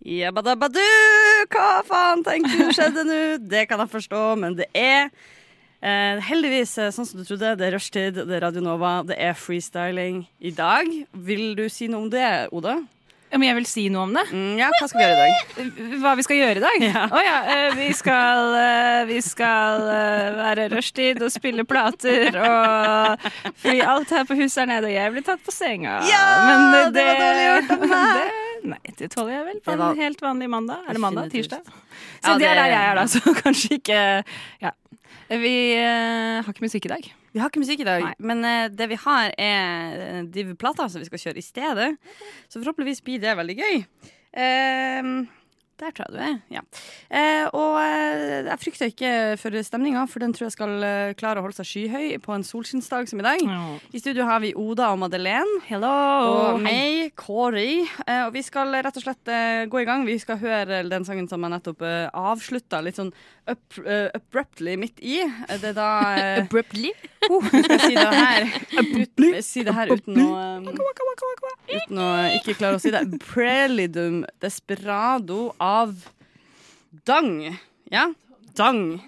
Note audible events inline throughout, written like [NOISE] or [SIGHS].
Jabbadabadu, hva faen tenkte du skjedde nå? Det kan jeg forstå, men det er eh, heldigvis eh, sånn som du trodde. Det er rushtid, det er Radio Nova, det er freestyling i dag. Vil du si noe om det, Oda? Om jeg vil si noe om det? Mm, ja, hva skal vi gjøre i dag? Hva vi skal gjøre i dag? Ja. Oh, ja, eh, vi skal, eh, vi skal være rushtid og spille plater og Fordi alt her på huset er nede, og jeg blir tatt på senga. Ja, det var dårlig gjort av [LAUGHS] meg. Det- Nei, det tåler jeg vel på Det en helt vanlig mandag. Er det mandag? Tirsdag? Så Ja, det er der jeg er, da. [LAUGHS] Så kanskje ikke Ja. Vi uh, har ikke musikk i dag. Vi har ikke musikk i dag, Nei. men uh, det vi har er de div-plater som vi skal kjøre i stedet. Så forhåpentligvis blir det veldig gøy. Eh, der tror jeg du er. Ja. Eh, og eh, jeg frykter ikke for stemninga, for den tror jeg skal eh, klare å holde seg skyhøy på en solskinnsdag som i dag. I studio har vi Oda og Madeleine. Hello! Og meg, Kåri. Eh, og vi skal rett og slett eh, gå i gang. Vi skal høre den sangen som jeg nettopp eh, avslutta litt sånn up, uh, abruptly midt i. Det er da eh, [LAUGHS] Abruptly? Oh, skal jeg si det her uten, Si det her uten å um, Uten å ikke klare å si det. Prelidum desperado av Dang. Ja? Dang.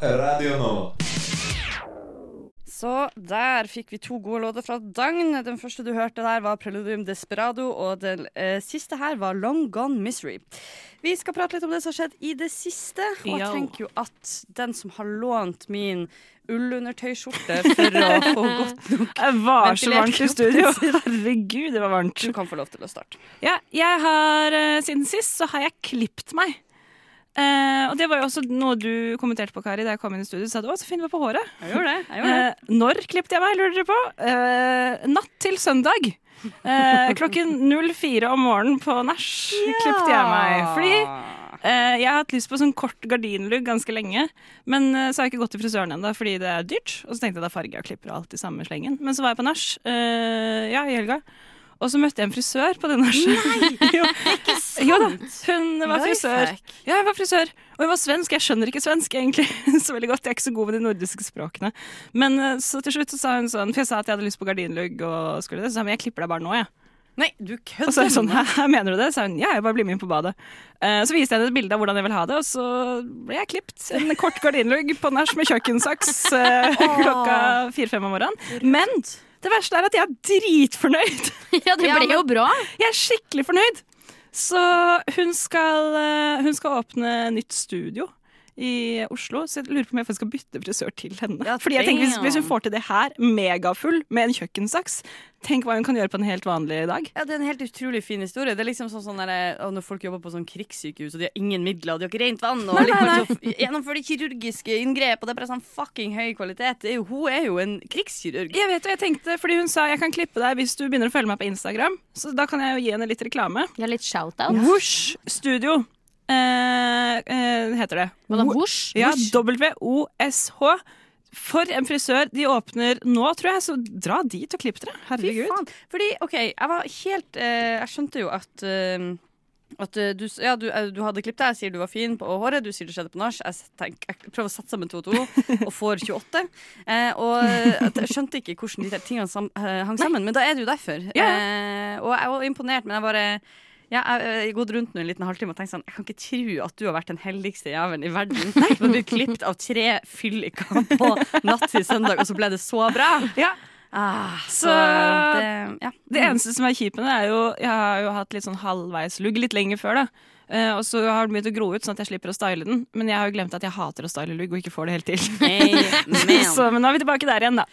Radio Nova. Så der fikk vi to gode låter fra Dagn. Den første du hørte der, var Preludium Desperado, og den eh, siste her var Long Gone Misery. Vi skal prate litt om det som har skjedd i det siste, og jeg tenker jo at den som har lånt min ullundertøyskjorte for å [LAUGHS] få godt nok Det var så varmt i studio. Herregud, det var varmt. Du kan få lov til å starte. Ja, jeg har eh, siden sist så har jeg klipt meg. Eh, og det var jo også noe du kommenterte på, Kari, da jeg kom inn i studio. Du sa du, å, så fin du var på håret. Jeg gjorde det. Jeg gjorde det. Eh, når klippte jeg meg, lurer dere på? Eh, natt til søndag. Eh, klokken 04 om morgenen på nach klippte jeg meg. Fordi eh, jeg har hatt lyst på sånn kort gardinlugg ganske lenge. Men eh, så har jeg ikke gått til frisøren ennå fordi det er dyrt. Og så tenkte jeg da farger og klipper alt i samme slengen. Men så var jeg på nach eh, ja, i helga. Og så møtte jeg en frisør på det. Nei, [LAUGHS] jo. ikke sant? Jo da, hun var frisør. Ja, jeg var frisør. Og hun var svensk. Jeg skjønner ikke svensk egentlig [LAUGHS] så veldig godt. Jeg er ikke så god med de nordiske språkene. Men eh, så til slutt så sa hun sånn, for jeg sa at jeg hadde lyst på gardinlugg, og skulle det, så sa hun jeg klipper deg bare nå, jeg. Nei, du kødder! Og så er jeg sånn, [LAUGHS] hæ, mener du det? Så hun, ja, jeg bare blir med inn på badet. Eh, så viste jeg henne et bilde av hvordan jeg vil ha det, og så ble jeg klipt. En kort gardinlugg på nach med kjøkkensaks eh, klokka fire-fem om morgenen. Men det verste er at jeg er dritfornøyd. [LAUGHS] Ja, det ble jo bra. Jeg er skikkelig fornøyd. Så hun skal, eh, hun skal åpne nytt studio i Oslo, så jeg lurer på om jeg skal bytte frisør til henne. Ja, Fordi jeg tenker hvis, hvis hun får til det her, megafull, med en kjøkkensaks, tenk hva hun kan gjøre på en helt vanlig dag. Ja, Det er en helt utrolig fin historie. Det er liksom sånn, sånn der, Når folk jobber på sånn krigssykehus og de har ingen midler og de har ikke rent vann og Nei, nei, liksom, gjennomfører de kirurgiske inngrep, og det er bare sånn fucking høy kvalitet. Det er jo, hun er jo en krigskirurg. Jeg vet, og jeg tenkte, fordi Hun sa jeg kan klippe deg hvis du begynner å følge meg på Instagram. Så da kan jeg jo gi henne litt reklame. Ja, litt shout-out. Woosh Studio heter det. Madame Wosh? Wo- Ja, W-O-S-H. For en frisør. De åpner nå, tror jeg, så dra dit og klipp dere. Herregud. Fordi, OK, jeg var helt eh, Jeg skjønte jo at eh, at eh, du, ja, du, eh, du hadde klippet deg, jeg sier du var fin på håret, du sier det skjedde på nach. Jeg, tenk- jeg prøver å sette sammen to og to, og får 28. [LAUGHS] Eh, og eh, jeg skjønte ikke hvordan de tingene sam, eh, hang sammen, men da er det jo derfor. Ja. Eh, og jeg var imponert, men jeg bare ja, jeg jeg har gått rundt nå en liten halvtime og tenkt sånn Jeg kan ikke tro at du har vært den heldigste jævelen i verden. Du har blitt klippet av tre fylliker på natt til søndag, og så ble det så bra. Ja, Ah, så Så- det, ja. Det eneste som er kjipt med det, er jo Jeg har jo hatt litt sånn halvveislugg litt lenger før, da. Eh, og så har den begynt å gro ut, sånn at jeg slipper å style den. Men jeg har jo glemt at jeg hater å style lugg og ikke får det helt til. Hey, [LAUGHS] så, men nå er vi tilbake der igjen, da.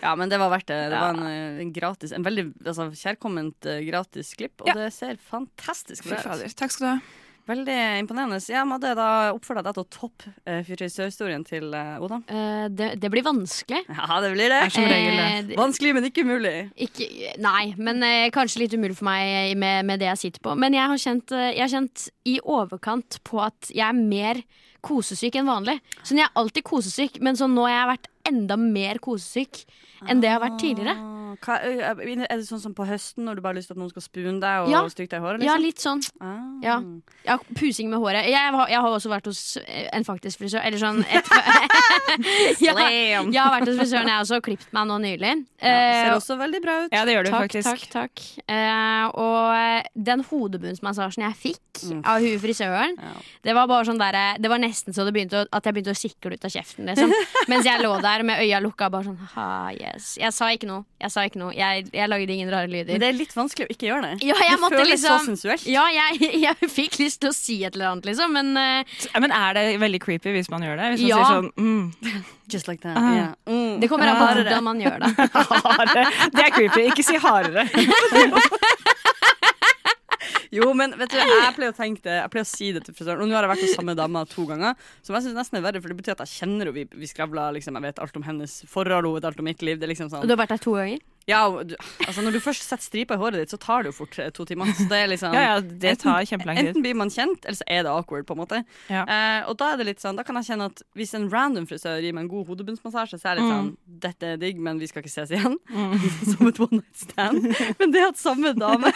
Ja, men det var verdt det. Det Ja. var en, eh, en gratis En veldig altså, kjærkomment eh, gratis klipp, og Ja. det ser fantastisk bra ut. Takk skal du ha. Veldig imponerende. Ja, Madde, da oppfordrer jeg deg til å toppe uh, frisørhistorien til uh, Oda. Eh, det, det blir vanskelig. Ja, det blir det. er som regel det. Eh, Vanskelig, men ikke umulig. Ikke, nei, men eh, kanskje litt umulig for meg med, med det jeg sitter på. Men jeg har, kjent, eh, jeg har kjent i overkant på at jeg er mer kosesyk enn vanlig. Sånn, Jeg er alltid kosesyk, men sånn nå har jeg vært enda mer kosesyk enn det jeg har vært tidligere. Ah, Hva, er det sånn som på høsten, når du bare har lyst til at noen skal spune deg og Ja. stryke deg i håret? Ja, Liksom? litt sånn. Ah. Ja. Ja, pusing med håret. Jeg har, jeg har også vært hos eh, en faktisk frisør. Eller sånn et, [LAUGHS] Slam. jeg har vært hos frisøren, jeg har også klippet meg nå nylig. Ja, Eh, ser også veldig bra ut. Ja, det gjør du Takk, faktisk. takk, takk. Uh, og eh, den hodebunnsmassasjen jeg fikk av hun frisøren, Ja. det var bare sånn der, eh, Det var nesten så det begynte å, at jeg begynte å sikle ut av kjeften. Liksom. Mens jeg lå der med øya lukka bare sånn ha, yes. Jeg sa ikke noe. Jeg sa ikke noe. Jeg, jeg lagde ingen rare lyder. Men det er litt vanskelig å ikke gjøre det. Ja, jeg det måtte føles liksom- så sensuelt. Ja, jeg, [LAUGHS] jeg fikk lyst til å si et eller annet, liksom, men uh, Ja, Men er det veldig creepy hvis man gjør det? Hvis man Ja. sier sånn mm, Just like that. Uh, yeah. Mm. det kommer an på hvordan man gjør det. [LAUGHS] hardere. Det er creepy. Ikke si hardere. [LAUGHS] Jo, men vet du, jeg pleier å tenke det Jeg pleier å si det til frisøren. Og nå har jeg vært hos samme dama to ganger, som jeg synes nesten er verre, for det betyr at jeg kjenner henne. Vi, vi skravler, liksom, jeg vet alt om hennes forhold, hun vet alt om mitt liv. Det er liksom Og sånn du har vært der to ganger? Ja, du, altså Når du først setter striper i håret ditt, så tar det jo fort eh, to timer. Så det er liksom [LAUGHS] Ja, ja, det tar kjempelang tid. Enten blir man kjent, eller så er det awkward. på en måte Ja. eh, Og Da er det litt sånn Da kan jeg kjenne at hvis en random frisør gir meg en god hodebunnsmassasje, så er det litt sånn Dette er digg, men vi skal ikke ses igjen. [LAUGHS] Som et one night stand. [LAUGHS] Men det at samme dame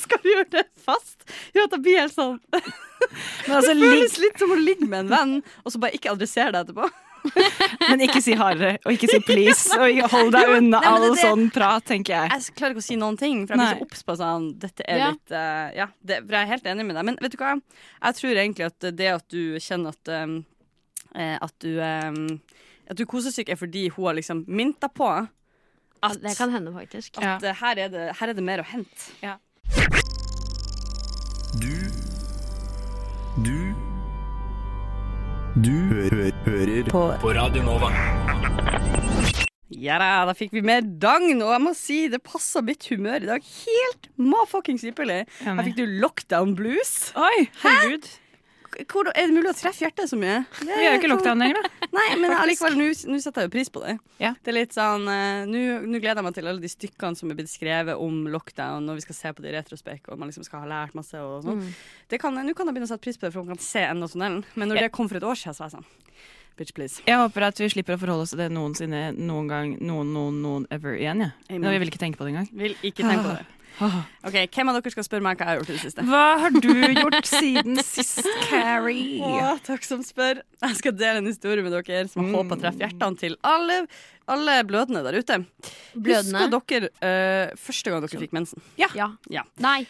skal gjøre det fast, gjør at jeg blir helt sånn Men, altså, Det føles litt som å ligge med en venn, og så bare ikke adressere det etterpå. [LAUGHS] men ikke si hardere, og ikke si please. [LAUGHS] Og hold deg unna Nei, det all det- sånn prat, tenker jeg. Jeg klarer ikke å si noen ting, for jeg blir så obs på sånn Dette er Ja. litt uh, Ja, det, for jeg er helt enig med deg. Men vet du hva? Jeg tror egentlig at det at du kjenner at um, eh, At du um, At du er kosesyk, er fordi hun har liksom minta på at, Det kan hende, faktisk. at ja. her, er det, her er det mer å hente. Du Du Du hø hø hører på. på Radio Nova. Ja da, da fikk vi med dagn, og jeg må si det passer mitt humør i dag helt motfuckings ypperlig. Her fikk du lockdown blues. Oi, herregud. Hvor, er det mulig å treffe hjertet så mye? Vi har jo ikke lockdown lenger, da. [LAUGHS] Nei, men allikevel, nå setter jeg jo pris på det. Ja. Det er litt sånn eh, Nå nå gleder jeg meg til alle de stykkene som er blitt skrevet om lockdown, og vi skal se på det i retrospekt, og man liksom skal ha lært masse og sånn. Mm. Nå kan jeg begynne å sette pris på det, for man kan se enden av tunnelen. Men når det kom for et år siden, så var jeg sånn Bitch, please. Jeg håper at vi slipper å forholde oss til det noensinne, noen gang, noen, noen, noen ever igjen. Ja. Amen. Nå, jeg vil ikke tenke på det engang. Vil ikke tenke på [SIGHS] det. [LAUGHS] OK, hvem av dere skal spørre meg hva jeg har gjort i det siste? Hva har du gjort siden sist, Carrie? Å, takk som spør. Jeg skal dele en historie med dere som jeg håper treffer hjertene til alle, alle blødende der ute. Blødende? Husker dere eh, første gang dere fikk mensen? Ja. Ja. Nei.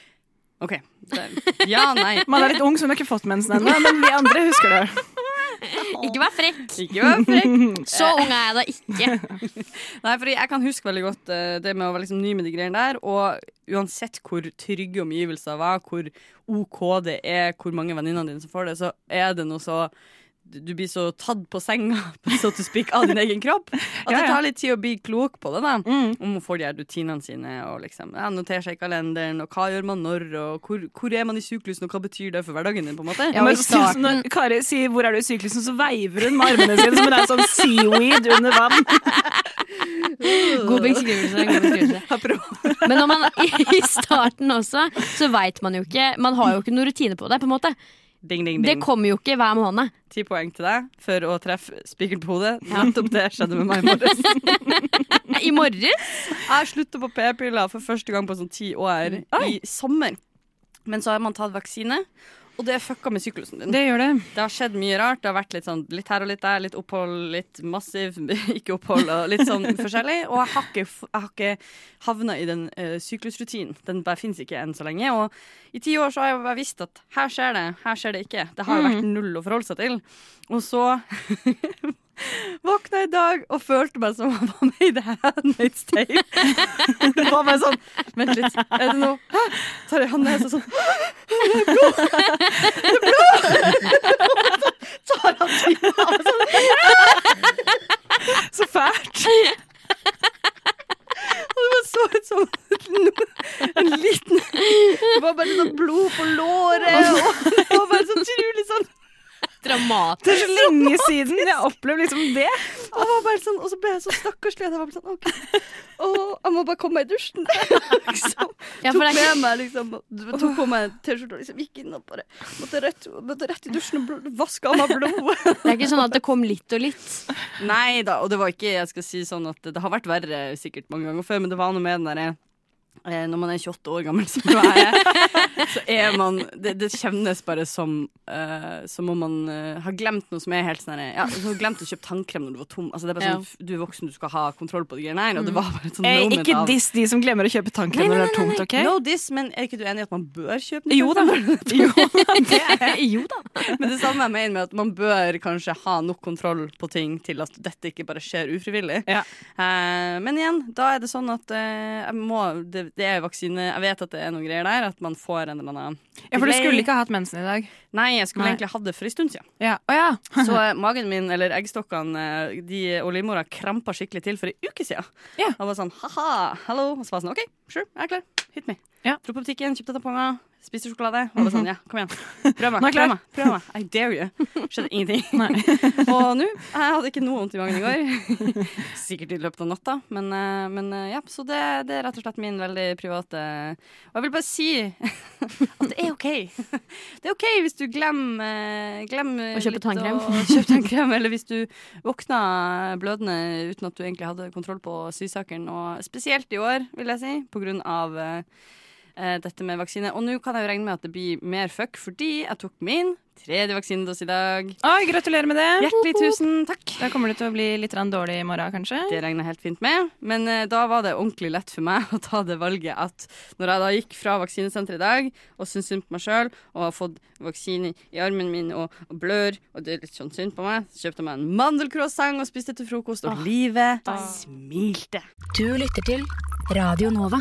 OK. Det, ja, nei. Man er litt ung, så hun har ikke fått mensen ennå, men vi andre husker det. [LAUGHS] Ikke vær frekk. Ikke vær frekk. [LAUGHS] Så ung er jeg da ikke. [LAUGHS] Nei, for jeg kan huske veldig godt eh, det med å være liksom ny med de greiene der. Og uansett hvor trygge omgivelser var, hvor OK det er, hvor mange venninnene dine som får det, så er det noe så du blir så tatt på senga [LAUGHS] så to speak, av din egen kropp. At Ja, det tar litt tid å bli klok på det. da Mm. Om å få de her rutinene sine og liksom ja, notere seg i kalenderen. Og hva gjør man når, og hvor, hvor er man i syklusen, og hva betyr det for hverdagen din? på en måte Ja, Men så- Når Kari sier 'hvor er du i syklusen', så veiver hun med armene sine som om det er sånn seaweed under vann. [LAUGHS] God beskrivelse. God beskrivelse. [LAUGHS] Men når man i starten også, så veit man jo ikke Man har jo ikke noen rutine på det. på en måte Ding, ding, Det kommer jo ikke hver måned. Ti poeng til deg for å treffe spikeren på hodet. Nettopp det skjedde med meg i morges. [LAUGHS] I morges? Jeg slutta på p-piller for første gang på sånn ti år i sommer. Men så har man tatt vaksine, og det fucka med syklusen din. Det, Det gjør det. har skjedd mye rart. Det har vært litt sånn litt her og litt der, litt opphold, litt massiv [LAUGHS] ikke opphold, og litt sånn forskjellig. Og jeg har ikke, jeg har ikke havna i den uh, syklusrutinen. Den bare fins ikke enn så lenge. Og i ti år så har jeg bare visst at her skjer det, her skjer det ikke. Det har jo vært null å forholde seg til. Og så [LAUGHS] Våkna i dag og følte meg som jeg var med i The Handmaid's Tale. Det var bare sånn Vent litt, er det noe Hæ? Tar jeg hånda hennes sånn Det er blod! Det er blod! Tar han tida sånn. Så fælt. Det var så ut som en liten Det var bare sånn blod på låret. Og det var bare så utrolig sånn Dramatisk. Det er så lenge siden jeg opplevde liksom det. Og, var bare sånn, og så ble jeg så stakkarslig. Jeg var bare sånn, ok, Og jeg må bare komme meg i dusjen. [LAUGHS] liksom. Ja, tok ikke- meg liksom, tok på meg T-skjorte og liksom gikk inn og bare måtte rett, måtte rett i dusjen og vaske av meg blod. [LAUGHS] Det er ikke sånn at det kom litt og litt. Nei da, og det var ikke Jeg skal si sånn at det har vært verre sikkert mange ganger før, men det var noe med den derre når man er 28 år gammel, [LAUGHS] som jeg er, så er man Det, det kjennes bare som uh, Som om man uh, har glemt noe som er helt sånn Ja, du har glemt å kjøpe tannkrem når du var tom. Altså, det er bare Ja. sånn, Du er voksen, du skal ha kontroll på de greiene her. Og det var bare et Eh, moment ikke av diss de som glemmer å kjøpe tannkrem når det er tomt, OK? No diss, men er ikke du enig i at man bør kjøpe noe? Jo da. [LAUGHS] Jo, da. Men det samme jeg mener med at man bør kanskje ha nok kontroll på ting til at dette ikke bare skjer ufrivillig. Ja. Uh, men igjen, da er det sånn at eh, jeg må det, det er vaksine Jeg vet at det er noen greier der, at man får en eller annen Ja, for du skulle ikke ha hatt mensen i dag. Nei, jeg skulle Nei. egentlig hatt det for en stund siden. Ja. Oh, ja. [LAUGHS] Så eh, magen min, eller eggstokkene, eh, de og livmora krampa skikkelig til for en uke siden. Ja. Og var sånn ha-ha, hallo. Og så var jeg sånn OK, sure, jeg er klar. Hit me. Ja. Dro på butikken, kjøpte tamponger, spiste sjokolade. Og var sånn, ja, kom igjen. Prøv meg. Prøv meg. Prøv meg. I dare you. Skjedde ingenting. [LAUGHS] og nå Jeg hadde ikke noe vondt i magen i går. [LAUGHS] Sikkert i løpet av natta, men, eh, men eh, ja. Så det, det er rett og slett min veldig private Og jeg vil bare si at det er OK. Det er OK hvis du glemmer, glemmer Å kjøpe tannkrem. å [LAUGHS] kjøpe tannkrem, eller hvis du våkner blødende uten at du egentlig hadde kontroll på sysakeren. Og spesielt i år, vil jeg si, på grunn av eh, eh, dette med vaksine. Og nå kan jeg jo regne med at det blir mer fuck, fordi jeg tok min tredje vaksinedose i dag. Oi, gratulerer med det. Hjertelig tusen takk. Da kommer det til å bli litt dårlig i morgen, kanskje. Det regner jeg helt fint med. Men eh, da var det ordentlig lett for meg [LAUGHS] å ta det valget at når jeg da gikk fra vaksinesenteret i dag og syntes synd på meg sjøl og har fått vaksine i armen min og, og blør, og det er litt sånn synd på meg, så kjøpte jeg meg en mandelcroissant og spiste til frokost, og livet smilte. Du lytter til Radio Nova.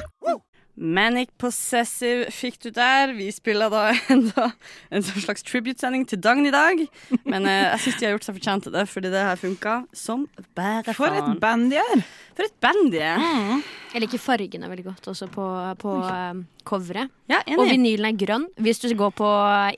Manic Possessive fikk du der. Vi spiller da [LAUGHS] enda en sånn slags tribute-sending til Dagn i dag. Men eh, jeg syns de har gjort seg fortjent til det, fordi det her funka som bare For et faen. band de er. For et band de er. Jeg liker fargene veldig godt også på, på um, coveret. Ja, Og vinylen er grønn. Hvis du går på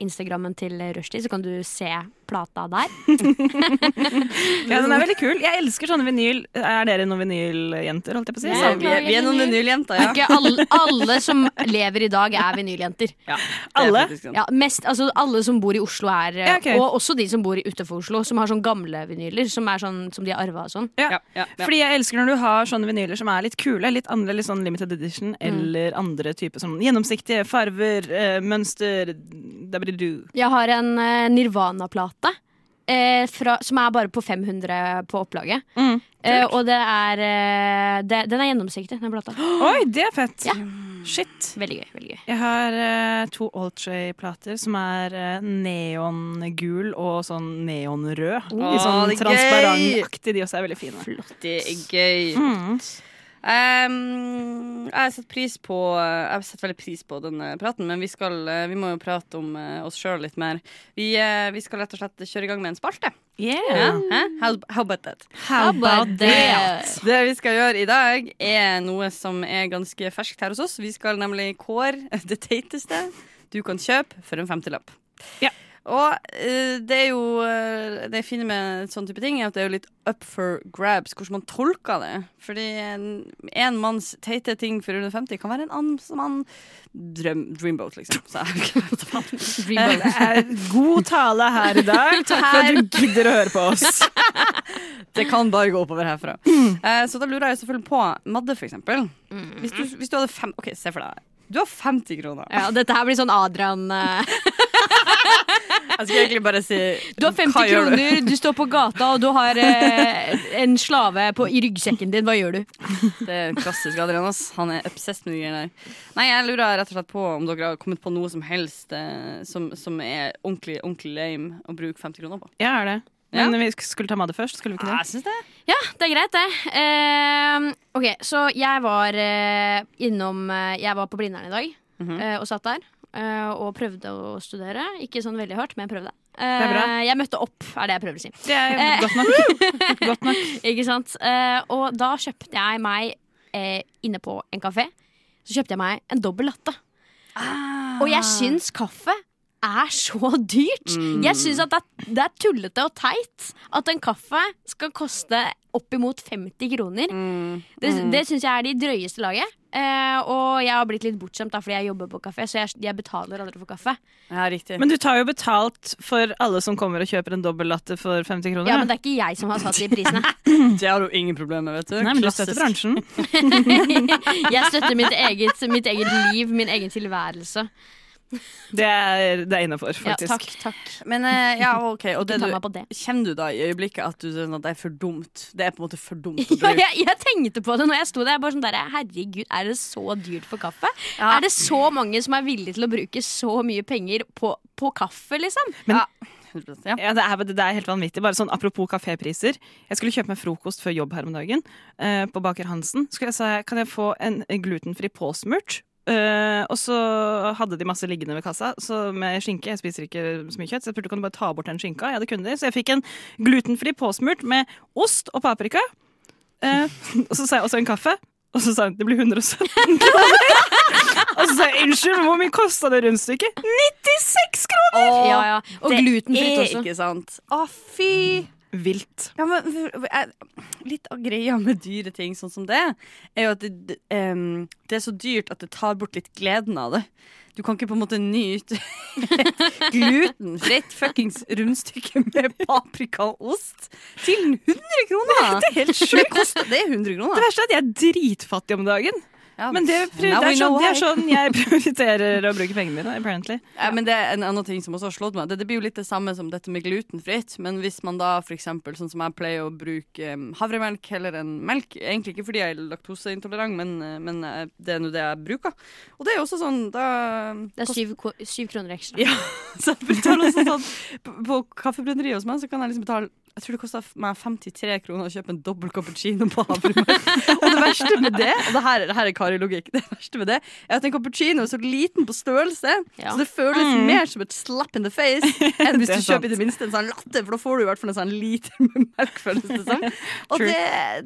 Instagrammen til Rushdie, så kan du se plata der. [LAUGHS] Ja, den er veldig kul. Jeg elsker sånne vinyl. Er dere noen vinyljenter, holdt jeg på å si? Ja. vi, er, vi er noen vinyljenter, ja. Ikke alle, alle som lever i dag, er vinyljenter. Er Alle? Ja, mest, altså Alle som bor i Oslo, er Ja, okay. Og også de som bor i utenfor Oslo, som har sånn gamle vinyler som, er sånn, som de har arva og sånn. Ja. Ja, ja, ja. Fordi jeg elsker når du har sånne vinyler som er litt kule, litt andre, litt sånn limited edition, eller andre typer sånn gjennomsiktige farver, eh, mønster, dabbididu. Jeg har en eh, Nirvana-plate. Eh, fra, som er bare på 500 på opplaget. Mm, Eh, og det er eh, det, Den er gjennomsiktig, den plata. [GASPS] Oi, det er fett! Ja. Shit. Veldig gøy. veldig gøy Jeg har eh, to Altray-plater som er uh, neongul og sånn neonrød. Oh, I sånn transparentaktig. De også er veldig fine. Det er gøy. Mm. Um, jeg har sett pris på Jeg har sett veldig pris på denne praten, men vi, skal, eh, vi må jo prate om eh, oss sjøl litt mer. Vi, eh, vi skal rett og slett kjøre i gang med en spalte. Yeah. Hæ? How, how about that? How about that? Det vi skal gjøre i dag, er noe som er ganske ferskt her hos oss. Vi skal nemlig kåre [LAUGHS] det teiteste du kan kjøpe for en femtilapp. Ja. Og eh, det er jo Det jeg finner med sånn type ting er at det er jo litt up for grabs hvordan man tolker det. Fordi en, en manns teite ting for under 50 kan være en annen mann drøm, dreamboat, liksom. Så. Det er [LAUGHS] god tale her i dag. [LAUGHS] Takk for at du gidder å høre på oss. [LAUGHS] Det kan bare gå oppover herfra. [CLEARS THROAT] Eh, så da lurer jeg selvfølgelig på Madde, for eksempel. Hvis du, hvis du hadde fem OK, se for deg. Du har 50 kroner. Ja, dette her blir sånn Adrian eh, Jeg skulle egentlig bare si Du har 50 hva gjør du? kroner, du står på gata, og du har eh, en slave på, i ryggsekken din. Hva gjør du? Det er klassisk Adrian. ass. Han er obsessed med de greiene der. Nei, jeg lurer rett og slett på om dere har kommet på noe som helst eh, som, som er ordentlig, ordentlig lame å bruke 50 kroner på. Jeg er det. Men vi skulle ta Madde først, skulle vi ikke Ja, det? jeg synes det. Ja, det er greit, det. Eh, ok, så jeg var eh, innom eh, Jeg var på Blindern i dag Mhm. eh, og satt der. Eh, og prøvde å studere. Ikke sånn veldig hardt, men jeg prøvde. er. Eh, jeg møtte opp, er det jeg prøver å si. Det er godt nok. [LAUGHS] Godt nok. Ikke sant? Eh, og da kjøpte jeg meg eh, inne på en kafé Så kjøpte jeg meg en dobbel latte. Ah, Og jeg syns kaffe er så dyrt. Mm. Jeg syns at det er, det er tullete og teit at en kaffe skal koste oppimot 50 kroner. Mm. Det, det syns jeg er de drøyeste laget. Eh, og jeg har blitt litt bortskjemt fordi jeg jobber på kafé, så jeg, jeg betaler aldri for kaffe. Ja, riktig. Men du tar jo betalt for alle som kommer og kjøper en dobbel latte for 50 kroner. Ja. Men det er ikke jeg som har satt de prisene. [LAUGHS] Det har du ingen problemer med, vet du. Nei, men du støtter bransjen. [LAUGHS] Jeg støtter mitt eget, mitt eget liv, min egen tilværelse. [LAUGHS] Det er, det er innafor, Ja, takk, takk. Men eh, ja, ok. Og det du, kjenner du da i øyeblikket at, du, at det er for dumt? Det er på en måte for dumt å [LAUGHS] Ja, jeg, jeg tenkte på det når jeg sto der. Jeg Bare sånn der Herregud, er det så dyrt for kaffe? Ja. Er det så mange som er villige til å bruke så mye penger på, på kaffe, liksom? ja. ja. Ja, det er, det er helt vanvittig. Bare sånn Apropos kafépriser. Jeg skulle kjøpe meg frokost før jobb her om dagen. eh, på Baker Hansen. Skulle jeg si kan jeg få en glutenfri påsmurt? Eh, og så hadde de masse liggende ved kassa så med skinke. Jeg spiser ikke så mye kjøtt, så jeg spurte kan du bare ta bort den skinka. Ja, det kunne de. Så jeg fikk en glutenfri påsmurt med ost og paprika. Uh, [LAUGHS] og så sa jeg også en kaffe. Og så sa hun det blir 117 kroner. [LAUGHS] og så sa jeg unnskyld, men hvor mye kosta det rundstykket? 96 kroner! Ja, ja. Og det glutenfritt er også. ikke sant. Å, fy! Vilt. Ja, men Litt av greia med dyre ting sånn som det, er jo at det, um, det er så dyrt at det tar bort litt gleden av det. Du kan ikke på en måte nyte et [LAUGHS] glutenfritt fuckings rundstykke med paprika og ost til 100 kroner! Det er helt Det, sjukt. koster, det er 100 Det verste er at jeg er dritfattig om dagen. Ja, Men det, det, er sånn, det er sånn jeg [LAUGHS] prioriterer å bruke pengene mine, apparently. Ja, men det er en annen ting som også har slått meg. Det, det blir jo litt det samme som dette med glutenfritt. Men hvis man da eksempel, sånn som jeg pleier å bruke havremelk heller enn melk Egentlig ikke fordi jeg er laktoseintolerant, men, eh, men eh, det er nå det jeg bruker. Og det er jo også sånn da Det er syv, syv kroner ekstra. Ja, [LAUGHS] så jeg betaler også sånn På, på kaffebrenneriet hos meg så kan jeg liksom betale jeg tror det kosta meg 53 kroner å kjøpe en dobbel cappuccino på havremelk. og det verste med det Og det her, det her er Kari-logikk. Det verste med det er at en cappuccino er så liten på størrelse, Ja. så det føles mer som et slap in the face enn hvis [LAUGHS] du kjøper i det minste en sånn latte, for da får du i hvert fall en sånn liter med melk, føles [LAUGHS] det som. Og det,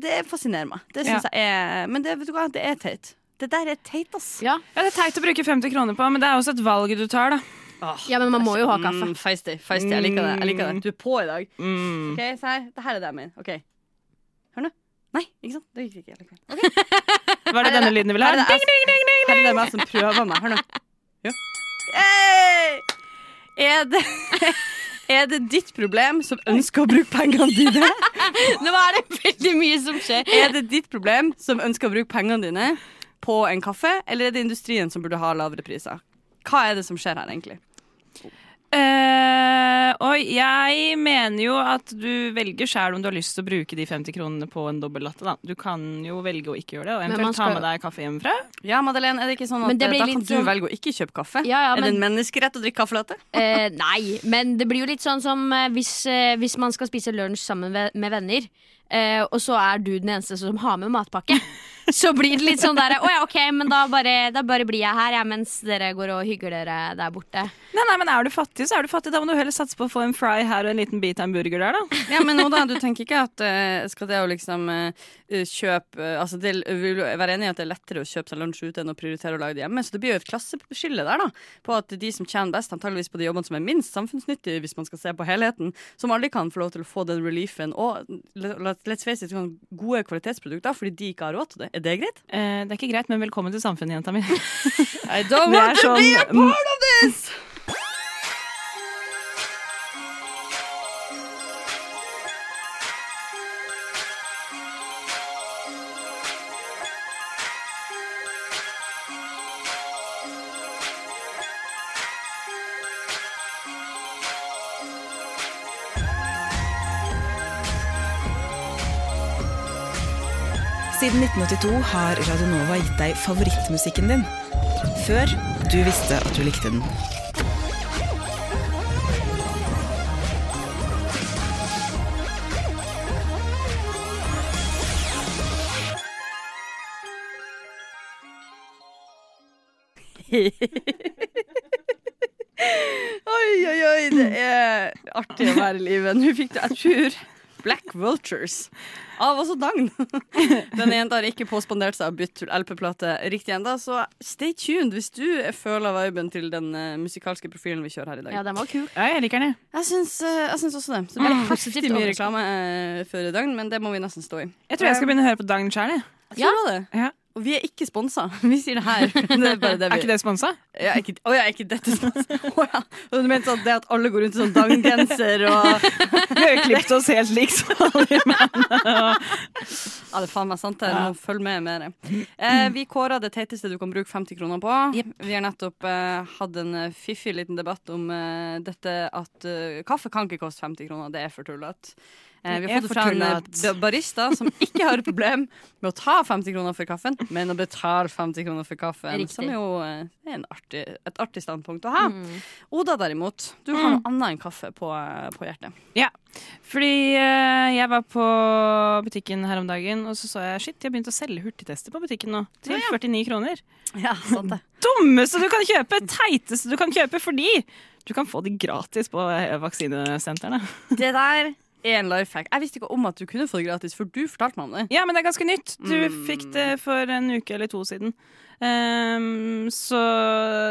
det fascinerer meg. Det syns jeg er Men det, vet du hva, det er teit. Det der er teit, ass. Ja. Ja, Det er teit å bruke 50 kroner på, men det er også et valg du tar, da. Ja, men man må jo ha kaffe. Mm, feisty. feisty. Jeg liker det. Jeg liker det. Du er på i dag. Mm. Ok, se her. Det her er det jeg mener. Ok. Hør nå. Nei, ikke sant? Det gikk ikke likevel. Ok. [LAUGHS] Var det denne lyden du ville Her er ding, ding, ding. Her er det meg som prøver meg. Hør nå. Ja. Hey! Er det [LAUGHS] Er det ditt problem som ønsker å bruke pengene dine? [LAUGHS] Nå er det veldig mye som skjer. Er det ditt problem som ønsker å bruke pengene dine på en kaffe, eller er det industrien som burde ha lavere priser? Hva er det som skjer her, egentlig? Eh, og jeg mener jo at du velger sjøl om du har lyst til å bruke de 50 kronene på en dobbel latte. Da. Du kan jo velge å ikke gjøre det, og eventuelt skal... ta med deg kaffe hjemmefra. Ja, Madeleine, er det ikke sånn at Men det blir da kan litt du sånn- velge å ikke kjøpe kaffe? Ja, ja, er det men- en menneskerett å drikke kaffelatte? Uh, [LAUGHS] nei, men det blir jo litt sånn som eh, hvis, uh, hvis man skal spise lunsj sammen med, med venner, eh, og så er du den eneste som har med matpakke. Så blir det litt sånn der Å ja, OK, men da bare, da bare blir jeg her, ja, mens dere går og hygger dere der borte. Nei, nei, men Er du fattig, så er du fattig. Da må du heller satse på å få en fry her og en liten bit av en burger der, da. Ja, men nå da, du tenker ikke at uh, skal det å liksom uh, kjøpe uh, Altså, det vil jo være enig i at det er lettere å kjøpe seg lunsj ute enn å prioritere å lage det hjemme. Så det blir jo et klasseskille der, da. På at de som tjener best, antageligvis på de jobbene som er minst samfunnsnyttige, hvis man skal se på helheten, som aldri kan få lov til å få den reliefen. Og la let's face it, sånn gode kvalitetsprodukter fordi de ikke har råd til det. Er det greit? Eh, det er ikke greit, men velkommen til samfunnet, jenta mi. [LAUGHS] I don't want to be a sånn- part of this! Siden 1982 har Radionova gitt deg favorittmusikken din. Før du visste at du likte den. [LAUGHS] Oi, oi, oi, det er artig å være i livet. Nå fikk du, jeg tror Black Vultures av også Dagn. [LAUGHS] Denne jenta har ikke påspandert seg å bytte LP-plate riktig ennå, så stay tuned hvis du føler viben til den eh, musikalske profilen vi kjører her i dag. Ja, den var kul. Ja, jeg liker den, jeg. Jeg syns, eh, jeg syns også det. Så det blir Mm. Heftig mye reklame eh, før i dag, men det må vi nesten stå i. Jeg tror jeg skal begynne å høre på Dagn sjøl. Jeg tror det. Ja. Og vi er ikke sponsa. [LAUGHS] Vi sier det her. Det er det Er ikke det sponsa? Ja, ikke, å ja, ikke dette sponsa. [LAUGHS] Oh, ja. Du mente at det at alle går rundt i sånn Dagn-genser og [LAUGHS] Vi har jo klippet oss helt lik så alle mennene. Ja, det er faen meg sant. det. Nå følg med mer. Eh, vi kåra det teiteste du kan bruke 50 kroner på. Vi har nettopp eh, hatt en eh, fiffig liten debatt om eh, dette at eh, kaffe kan ikke koste 50 kroner. Det er for tullete. Eh, vi har fått det fra en eh, barista som [LAUGHS] ikke har et problem med å ta 50 kroner for kaffen, men å betale 50 kroner for kaffen. Riktig. Som jo eh, er en artig, et artig standpunkt å ha. Mm. Oda derimot, du har noe annet enn kaffe på, eh, på hjertet. Fordi eh, jeg var på butikken her om dagen, og så så jeg shit, de har begynt å selge hurtigtester på butikken nå. Til 49 kroner. Ja, sant det. [LAUGHS] Dummeste du kan kjøpe! Teiteste du kan kjøpe fordi du kan få de gratis på eh, vaksinesentrene. Det der en life hack. Jeg visste ikke om at du kunne få det gratis, for du fortalte meg om det. Ja, men det er ganske nytt. Du Mm. fikk det for en uke eller to siden. Um, så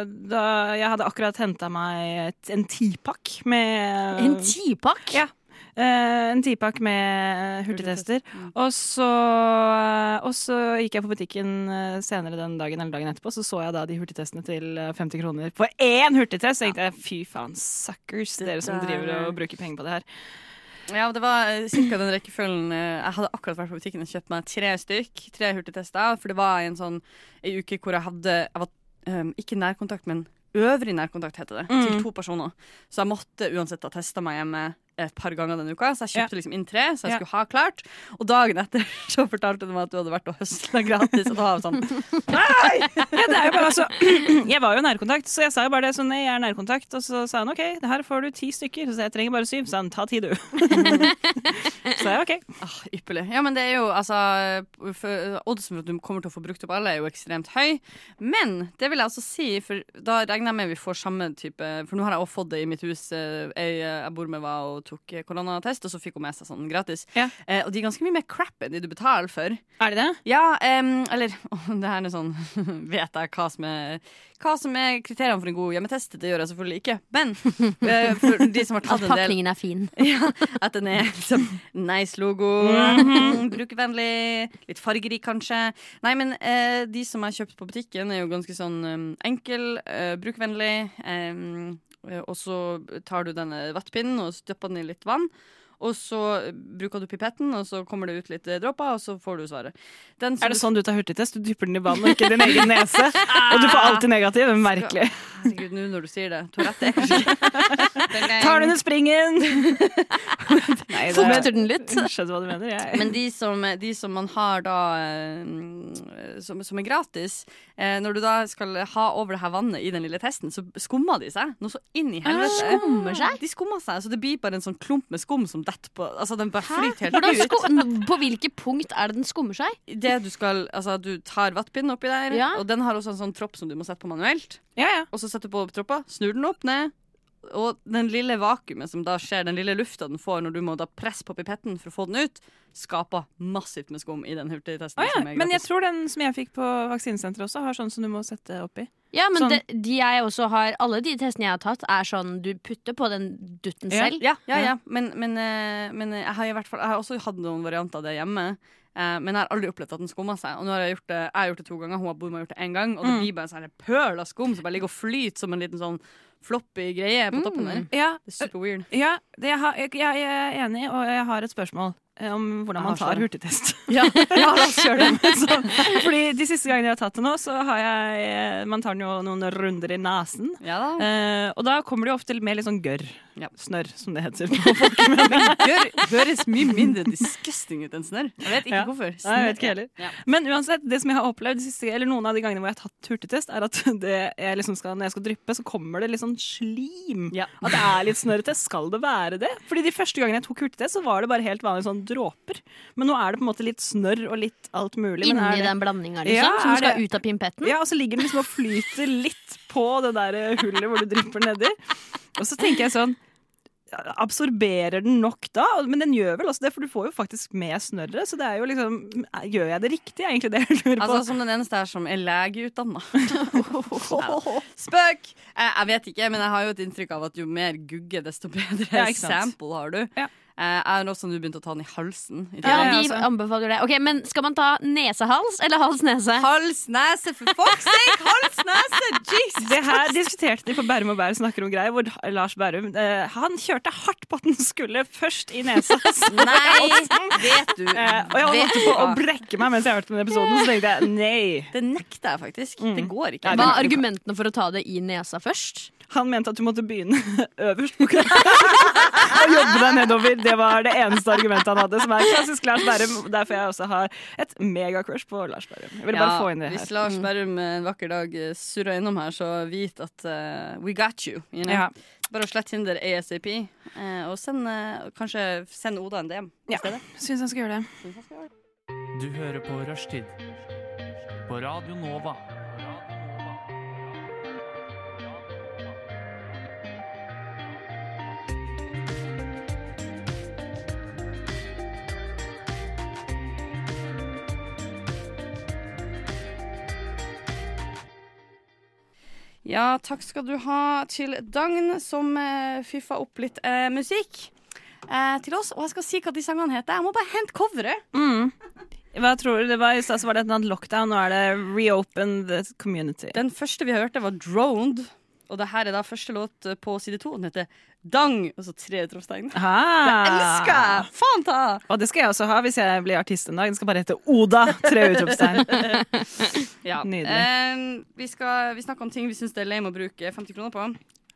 da Jeg hadde akkurat henta meg et, en tipakk med En tipakk? Ja. Uh, en tipakk med hurtigtester. Mm. Og så, og så gikk jeg på butikken eh, senere den dagen eller dagen etterpå, så så jeg da de hurtigtestene til eh, 50 kroner på én hurtigtest. Så tenkte jeg fy faen, suckers, dere som driver og bruker penger på det her. Ja, det var ca. cirka den rekkefølgen eh, Jeg hadde akkurat vært på butikken og kjøpt meg tre stykk. Tre hurtigtester. For det var en sånn ei uke hvor jeg hadde Jeg var um, ikke nærkontakt, men øvrig nærkontakt, heter det. Mm. Til to personer. Så jeg måtte uansett ha testa meg hjemme et par ganger denne uka. Så jeg kjøpte liksom inn tre, så jeg Ja. skulle ha klart. Og dagen etter [LAUGHS] så fortalte du meg at du hadde vært og høsla gratis. Og da var jeg sånn [LAUGHS] Ja, det er jo bare, altså, [CLEARS THROAT] jeg var jo nærkontakt, så jeg sa jo bare det sånn, nei, jeg er nærkontakt. Og så sa han OK, det her får du ti stykker. Så jeg, trenger bare syv. Så han ta ti, du. [LAUGHS] så jeg OK. Ah, ypperlig. Ja, men det er jo altså Oddsen for at du kommer til å få brukt opp alle, er jo ekstremt høy. Men det vil jeg altså si, for da regner jeg med vi får samme type For nå har jeg også fått det i mitt hus. Jeg, jeg bor med, Hva og tok koronatest, og så fikk hun med seg sånn gratis. Ja. Eh, og de er ganske mye mer crap enn de du betaler for. Er det det? Ja, um, eller [LAUGHS] oh, det her er sånn [LAUGHS] Vet jeg hva som er hva som er kriteriene for en god hjemmetest? Det gjør jeg selvfølgelig ikke. Men [LAUGHS] eh, for de som har tatt en del At pakningen er fin. ja, at den er liksom nice logo, Mhm. brukervennlig, litt fargerik kanskje. Nei, men eh, de som jeg har kjøpt på butikken, er jo ganske sånn um, enkel, uh, brukervennlig. eh, og så tar du denne vettpinnen og støpper den i litt vann. Og så bruker du pipetten, og så kommer det ut litt eh, dråper, og så får du svaret. Den Er det du- sånn du tar hurtigtest? Du dypper den i vann og ikke din egen nese? Og du får alltid negativ. Det er Merkelig. Herregud, nå når du sier det. Tourette er kanskje ikke [LAUGHS] Tar du under springen? [LAUGHS] Nei, det Fukter den litt? Skjønner hva du mener. Jeg. Men de som, de som man har da eh, som, som er gratis eh, Når du da skal ha over det her vannet i den lille testen, så skummer de seg. Noe så inn i helvete. Ah, Skummer seg? De skummer seg, så det blir bare en sånn klump med skum som detter på Altså den bare flyter helt ut. på hvilket punkt er det den skummer seg? Det du skal Altså, du tar vattpinnen oppi der, Ja. og den har også en sånn tropp som du må sette på manuelt. Ja, ja. Og så setter du på troppa, snur den opp ned. Og den lille vakuumet som da skjer, den lille lufta den får når du må da presse på pipetten for å få den ut, skaper massivt med skum i den hurtigtesten. Ah, ja. Men jeg tror den som jeg fikk på vaksinesenteret også, har sånn som du må sette oppi. Ja, men Sånn. det, de jeg også har Alle de testene jeg har tatt, er sånn du putter på den dutten selv. Ja, ja, ja. Men, men, eh, men jeg har i hvert fall Jeg har også hatt noen varianter av det hjemme. eh, Men jeg har aldri opplevd at den skummer seg. Og nå har jeg gjort det Jeg har gjort det to ganger, hun har bodd med gjort det én gang. Og det Mm. blir bare en sånn pøl av skum som bare ligger og flyter som en liten sånn floppy greie på toppen der. Ja, Det er super weird. ja det jeg, har, jeg, jeg er enig, og jeg har et spørsmål om hvordan man tar hurtigtest. [LAUGHS] Ja, ja, la oss gjøre det. så, fordi de siste gangene jeg har tatt det nå, så har jeg eh, Man tar den jo noen runder i nesen. Ja. Eh, og da kommer det jo ofte med litt sånn gørr. Ja. Snørr, som det heter. Gjør, [LAUGHS] høres mye mindre disgusting ut enn snørr. Jeg vet ikke Ja. hvorfor. Nei, jeg vet ikke heller. Men uansett, det som jeg har opplevd siste, eller noen av de gangene hvor jeg har tatt hurtigtest, er at [LAUGHS] det jeg liksom skal, når jeg skal dryppe, så kommer det litt sånn slim. Ja. At det er litt snørrete. Skal det være det? Fordi de første gangene jeg tok hurtigtest, så var det bare helt vanlig sånn dråper. Men nå er det på en måte litt snørr og litt alt mulig. Men er Inni det- den blandinga, liksom, Ja, som skal det- ut av pimpetten. Ja, og så ligger den liksom og flyter litt på det der hullet hvor du drypper nedi. Og så tenker jeg sånn absorberer den nok da? Men den gjør vel også det, for du får jo faktisk med snørret. Så det er jo liksom Gjør jeg det riktig, er egentlig det jeg lurer på. Altså Som den eneste her som er legeutdanna. [LAUGHS] Spøk! Eh, jeg vet ikke, men jeg har jo et inntrykk av at jo mer gugge, desto bedre Ja, sample har du. Ja. Eh, jeg har også nå begynt å ta den i halsen. I Ja, vi de anbefaler det. Ok, Men skal man ta nesehals eller hals-nese? Hals, nese, for fuck's sake! Hals, nese! [LAUGHS] Jesus! Det her diskuterte de på Bærum og Bærum snakker om greier, hvor Lars Bærum eh, Han kjørte hardt på at den skulle først i nesa. [LAUGHS] Nei, vet du. Eh, og jeg holdt på å brekke meg mens jeg hørte den episoden, så tenkte jeg nei. Det nekter jeg faktisk. Det går ikke. Hva er argumentene for å ta det i nesa først? Han mente at du måtte begynne [LAUGHS] øverst på kroppen og jobbe deg nedover. Det var det eneste argumentet han hadde, som er klassisk Lars Bærum. Derfor jeg også har et megacrush på Lars Bærum. Jeg ville bare få inn det her. Hvis. Lars Berrum en vakker dag eh, surrer innom her, så vit at uh, we got you. you know? Ja. Bare å slette Tinder ASAP. uh, og send, uh, kanskje send Oda en DM i Ja. stedet. Syns han skal gjøre det. Du hører på Rushtid. På Radio Nova. Ja, takk skal du ha til Dagn, som uh, fyffa opp litt uh, musikk uh, til oss. Og jeg skal si hva de sangene heter. Jeg må bare hente coveret. Mm. Hva tror du? Det var, I stad var det et eller annet lockdown, nå er det reopen the community. Den første vi hørte, var Droned. Og det her er da første låt eh, på side to. Den heter Dang, og så tre utropstegn. Det Ah. elsker jeg! Faen ta! Og det skal jeg også ha hvis jeg blir artist en dag. Den skal bare hete Oda! Tre utropstegn. [LAUGHS] Ja. Nydelig. Eh, vi skal, vi snakker om ting vi syns det er lame å bruke 50 kroner på.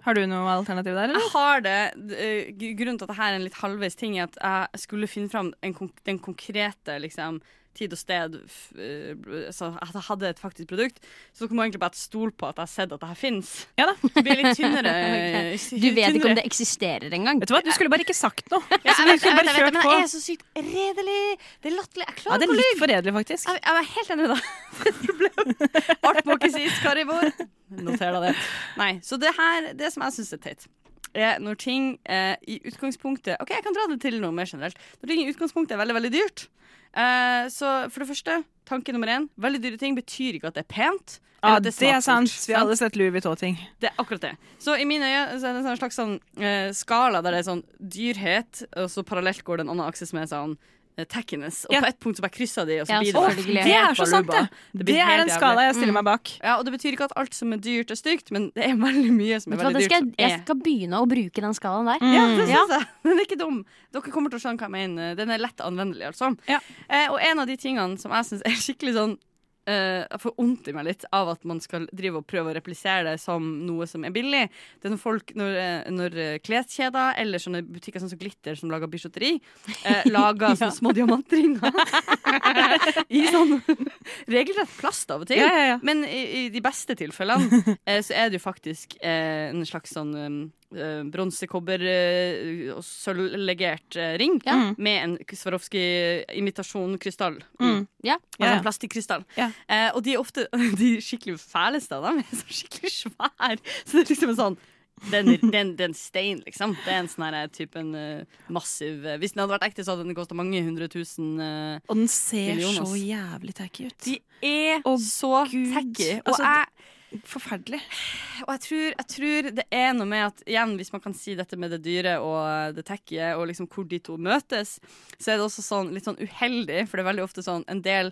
Har du noe alternativ der, eller? Jeg har det. Eh, Grunnen til at dette er en litt halvveis ting, er at jeg skulle finne fram en konk den konkrete liksom, tid og sted eh, Så at jeg hadde et faktisk produkt. Så dere må egentlig bare stole på at jeg har sett at det her fins. Ja da. Blir litt tynnere. [LAUGHS] okay. Du vet ikke om det eksisterer engang. Vet du hva, du skulle bare ikke sagt noe. Ja, jeg vet, jeg vet, jeg vet, men jeg er så sykt redelig. Det er latterlig. Jeg Ja, det er litt for redelig, faktisk. Jeg, jeg er helt enig, da. [LAUGHS] Alt må ikke sies, Karibor. Noter da det. Nei, så det her, det som jeg syns er teit, er når ting eh, i utgangspunktet OK, jeg kan dra det til noe mer generelt. Når ting i utgangspunktet er veldig, veldig dyrt. Eh, så for det første, tanke nummer én, veldig dyre ting betyr ikke at det er pent. Ja, Ja, er, det er sant. Vi har alle sett Louis Vuitton-ting. det er akkurat det. Så i mine øyne så er det en slags sånn, uh, skala der det er sånn dyrhet, og så parallelt går det en annen akse som er sånn tackiness. Og Ja. på ett punkt så bare krysser de, og så Ja, blir det selvfølgelig. Det er så sant, det! det! Det er en skala jeg stiller meg bak. Ja, og det betyr ikke at alt som er dyrt, er stygt, men det er veldig mye som er veldig dyrt. skal, jeg skal begynne å bruke den skalaen der. ja, det syns jeg. [LAUGHS] Den er ikke dum. Dere kommer til å skjønne hva jeg mener. Den er lett anvendelig, altså. Ja. Eh, og en av de tingene som jeg syns er skikkelig sånn eh, Jeg får vondt i meg litt av at man skal drive og prøve å replisere det som noe som er billig. Det er når folk, når, eh, når eh, kleskjeder eller sånne butikker sånn som Glitter, som lager bijouteri, eh, [LAUGHS] lager sånne små diamantringer [LAUGHS] i sånn [LAUGHS] regelrett plast av og til. Ja, ja, ja. Men i, i de beste tilfellene eh, så er det jo faktisk eh, en slags sånn eh, bronse, kobber eh, og sølvlegert eh, ring Ja. med en Swarovski-imitasjon krystall. Mm. Ja. Altså en plastikkrystall. Ja. Eh, og de er ofte [LAUGHS] de skikkelig fæleste av dem er så skikkelig svære. Så det er liksom en sånn det er en, det er en, det er en stein, liksom. Det er en sånn her type en eh, massiv uh, Hvis den hadde vært ekte, så hadde den kosta mange hundre tusen. eh, Og den ser millioner. så jævlig tacky ut. de er Å, så Gud. tacky. Og Altså, jeg Forferdelig. Og jeg tror, jeg tror det er noe med at igjen, hvis man kan si dette med det dyre og det tacky, og liksom hvor de to møtes, så er det også sånn, litt sånn uheldig, for det er veldig ofte sånn en del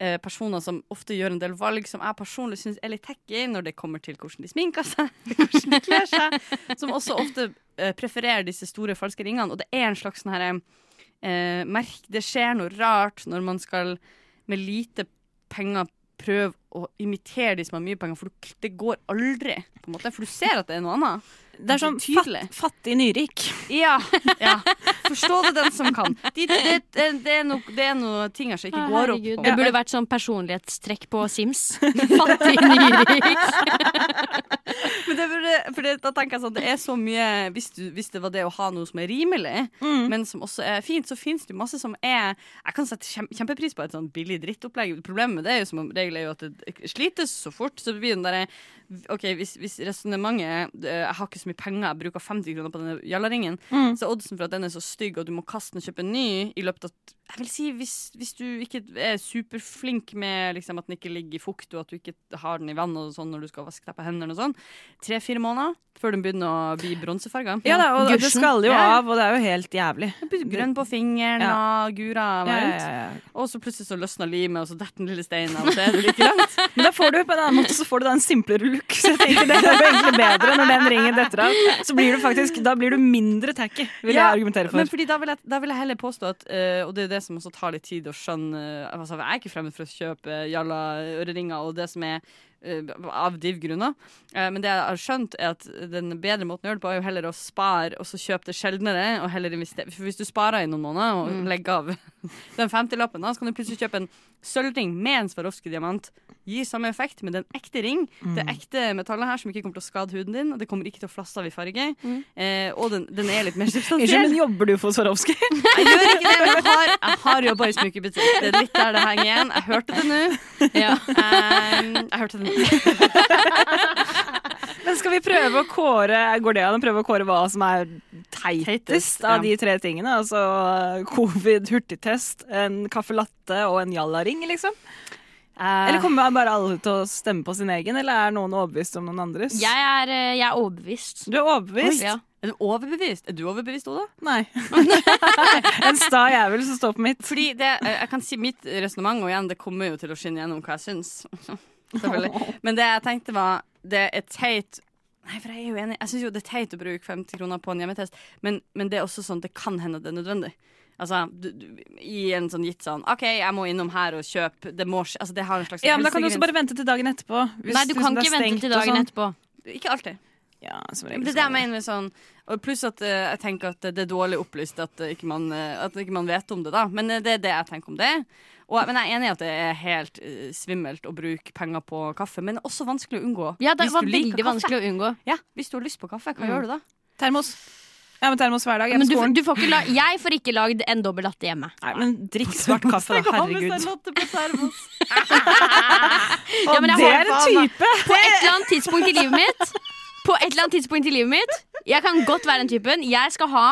eh, personer som ofte gjør en del valg som jeg personlig syns er litt tacky når det kommer til hvordan de sminker seg, [LAUGHS] hvordan de kler seg, som også ofte eh, prefererer disse store falske ringene. Og det er en slags sånn herre eh, merk Det skjer noe rart når man skal med lite penger prøve å imitere de som har mye penger, for du, det går aldri, på en måte, for du ser at det er noe annet. Det er sånn fatt, fattig nyrik. Ja, [LAUGHS] ja. Forstå det den som kan. De, det, det, det, er noe, det er noe ting her som ikke går opp. På Det burde vært sånn personlighetstrekk på Sims. [LAUGHS] Fattig nyrik. [LAUGHS] For det, da tenker jeg sånn Det er så mye hvis, du, hvis det var det å ha noe som er rimelig, men som også er fint, så finnes det jo masse som er Jeg kan sette kjem, kjempepris på et sånn billig drittopplegg. Problemet med det er jo som regel er jo at det slites så fort. Så det blir den derre OK, hvis, hvis resonnementet eh, Jeg har ikke så mye penger, jeg bruker 50 kroner på denne jallaringen, Mm. så oddsen for at den er så stygg og du må kaste den og kjøpe en ny i løpet av Jeg vil si hvis, hvis du ikke er superflink med liksom, at den ikke ligger i fukt, og at du ikke har den i vann og sånn når du skal vaske deg på hendene og sånn, tre-fire måneder før den begynner å bli bronsefarga. Ja da, og det Gusjen. skal jo av, og det er jo helt jævlig. Grønn på fingeren Ja. og gura varmt. ja, ja. Og så plutselig så løsner limet, og så detter den lille steinen og så er det like langt. [LAUGHS] Men da får du på en annen måte så får du da en simplere look. Så jeg tenker det er jo egentlig bedre når den ringen detter av. Så blir du faktisk, da blir du mindre tacky, vil Ja, jeg argumentere for. Men fordi da vil jeg, da vil jeg heller påstå at uh, Og det er det som også tar litt tid å skjønne eh, altså, Jeg er ikke fremmed for å kjøpe jalla-øreringer og det som er eh, av div-grunner. Men det jeg har skjønt, er at den bedre måten å gjøre det på, er jo heller å spare og så kjøpe det sjeldnere. Og heller investere. For hvis du sparer i noen måneder og Mm. legger av [LAUGHS] den 50-lappen, da, så kan du plutselig kjøpe en sølvring med en Swarovski-diamant. Gir samme effekt, men det er en ekte ring. Det er ekte metallet her som ikke kommer til å skade huden din. Og det kommer ikke til å flasse av i farge. Eh, og den, den er litt mer Unnskyld, substansiell. men jobber du for Swarovski? [LAUGHS] Jeg gjør ikke det, men jeg har, jeg har jobba i smykkebutikk. Det er litt der det henger igjen. Jeg hørte det nå. Ja. Um, [LAUGHS] jeg hørte det nå. [LAUGHS] Men skal vi prøve å kåre Går det an å prøve å kåre hva som er teitest Teitest, av ja. de tre tingene? Altså covid, hurtigtest, en caffè latte og en jallaring, liksom? Eller kommer bare alle til å stemme på sin egen, eller er noen overbevist om noen andres? Jeg er, eh, jeg er overbevist. Du er overbevist? Ja. Er du overbevist? Er du overbevist, Oda? Nei. [LAUGHS] en sta jævel som står på mitt. Fordi det, eh, jeg kan si Mitt resonnement, og igjen, det kommer jo til å skinne gjennom hva jeg syns. [LAUGHS] Selvfølgelig. Men det jeg tenkte var Det er teit Nei, for jeg er jo enig. Jeg syns jo det er teit å bruke 50 kroner på en hjemmetest, men, men det er også sånn det kan hende det er nødvendig. Altså, du, du, I en sånn gitt sånn OK, jeg må innom her og kjøpe. Det må skje. Altså, det har en slags Ja, men Da kan du også bare vente til dagen etterpå. hvis Nei, du kan ikke vente til dagen sånn. etterpå. Ikke alltid. Ja, som regel Det er det jeg mener med sånn og Pluss at uh, jeg tenker at det er dårlig opplyst at, ikke man, eh, at ikke man vet om det. da Men eh, det er det jeg tenker om det. Og, men jeg er enig i at det er helt uh, svimmelt å bruke penger på kaffe. Men det er også vanskelig å unngå. Ja, det var veldig vanskelig å unngå. Ja, Hvis du har lyst på kaffe, hva Mm. gjør du da? Termos. Ja, men termos hver dag. Jeg Men du, skolen. du får ikke la jeg får ikke lagd en dobbel latte hjemme. Nei, men drikk svart kaffe, da. Herregud. [LAUGHS] Ja, men jeg det har- er en type! På et eller annet tidspunkt i livet mitt På et eller annet tidspunkt i livet mitt Jeg kan godt være den typen. Jeg skal ha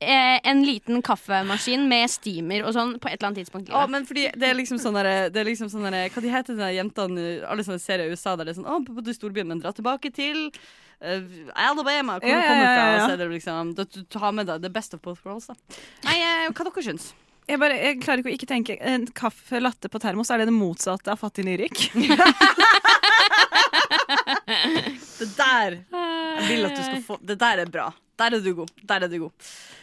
eh, en liten kaffemaskin med steamer og sånn på et eller annet tidspunkt i Å, livet. men fordi det er liksom sånn derre- det er liksom sånn derre- Hva de heter de der jentene Alle sånne serier i USA der det er sånn Å, bodde i storbyen, men dra tilbake til Alabama, hvor Ja, du kommer fra. ja. ja. det liksom Du, du tar med deg the best of both worlds, da. Nei, eh, hva dere syns Jeg, bare, jeg klarer ikke å ikke tenke En kaffe latte på termos, er det det motsatte av fattig nyrik? [LAUGHS] Det der Jeg vil at du skal få Det der er bra. Der er du god. Der er du god.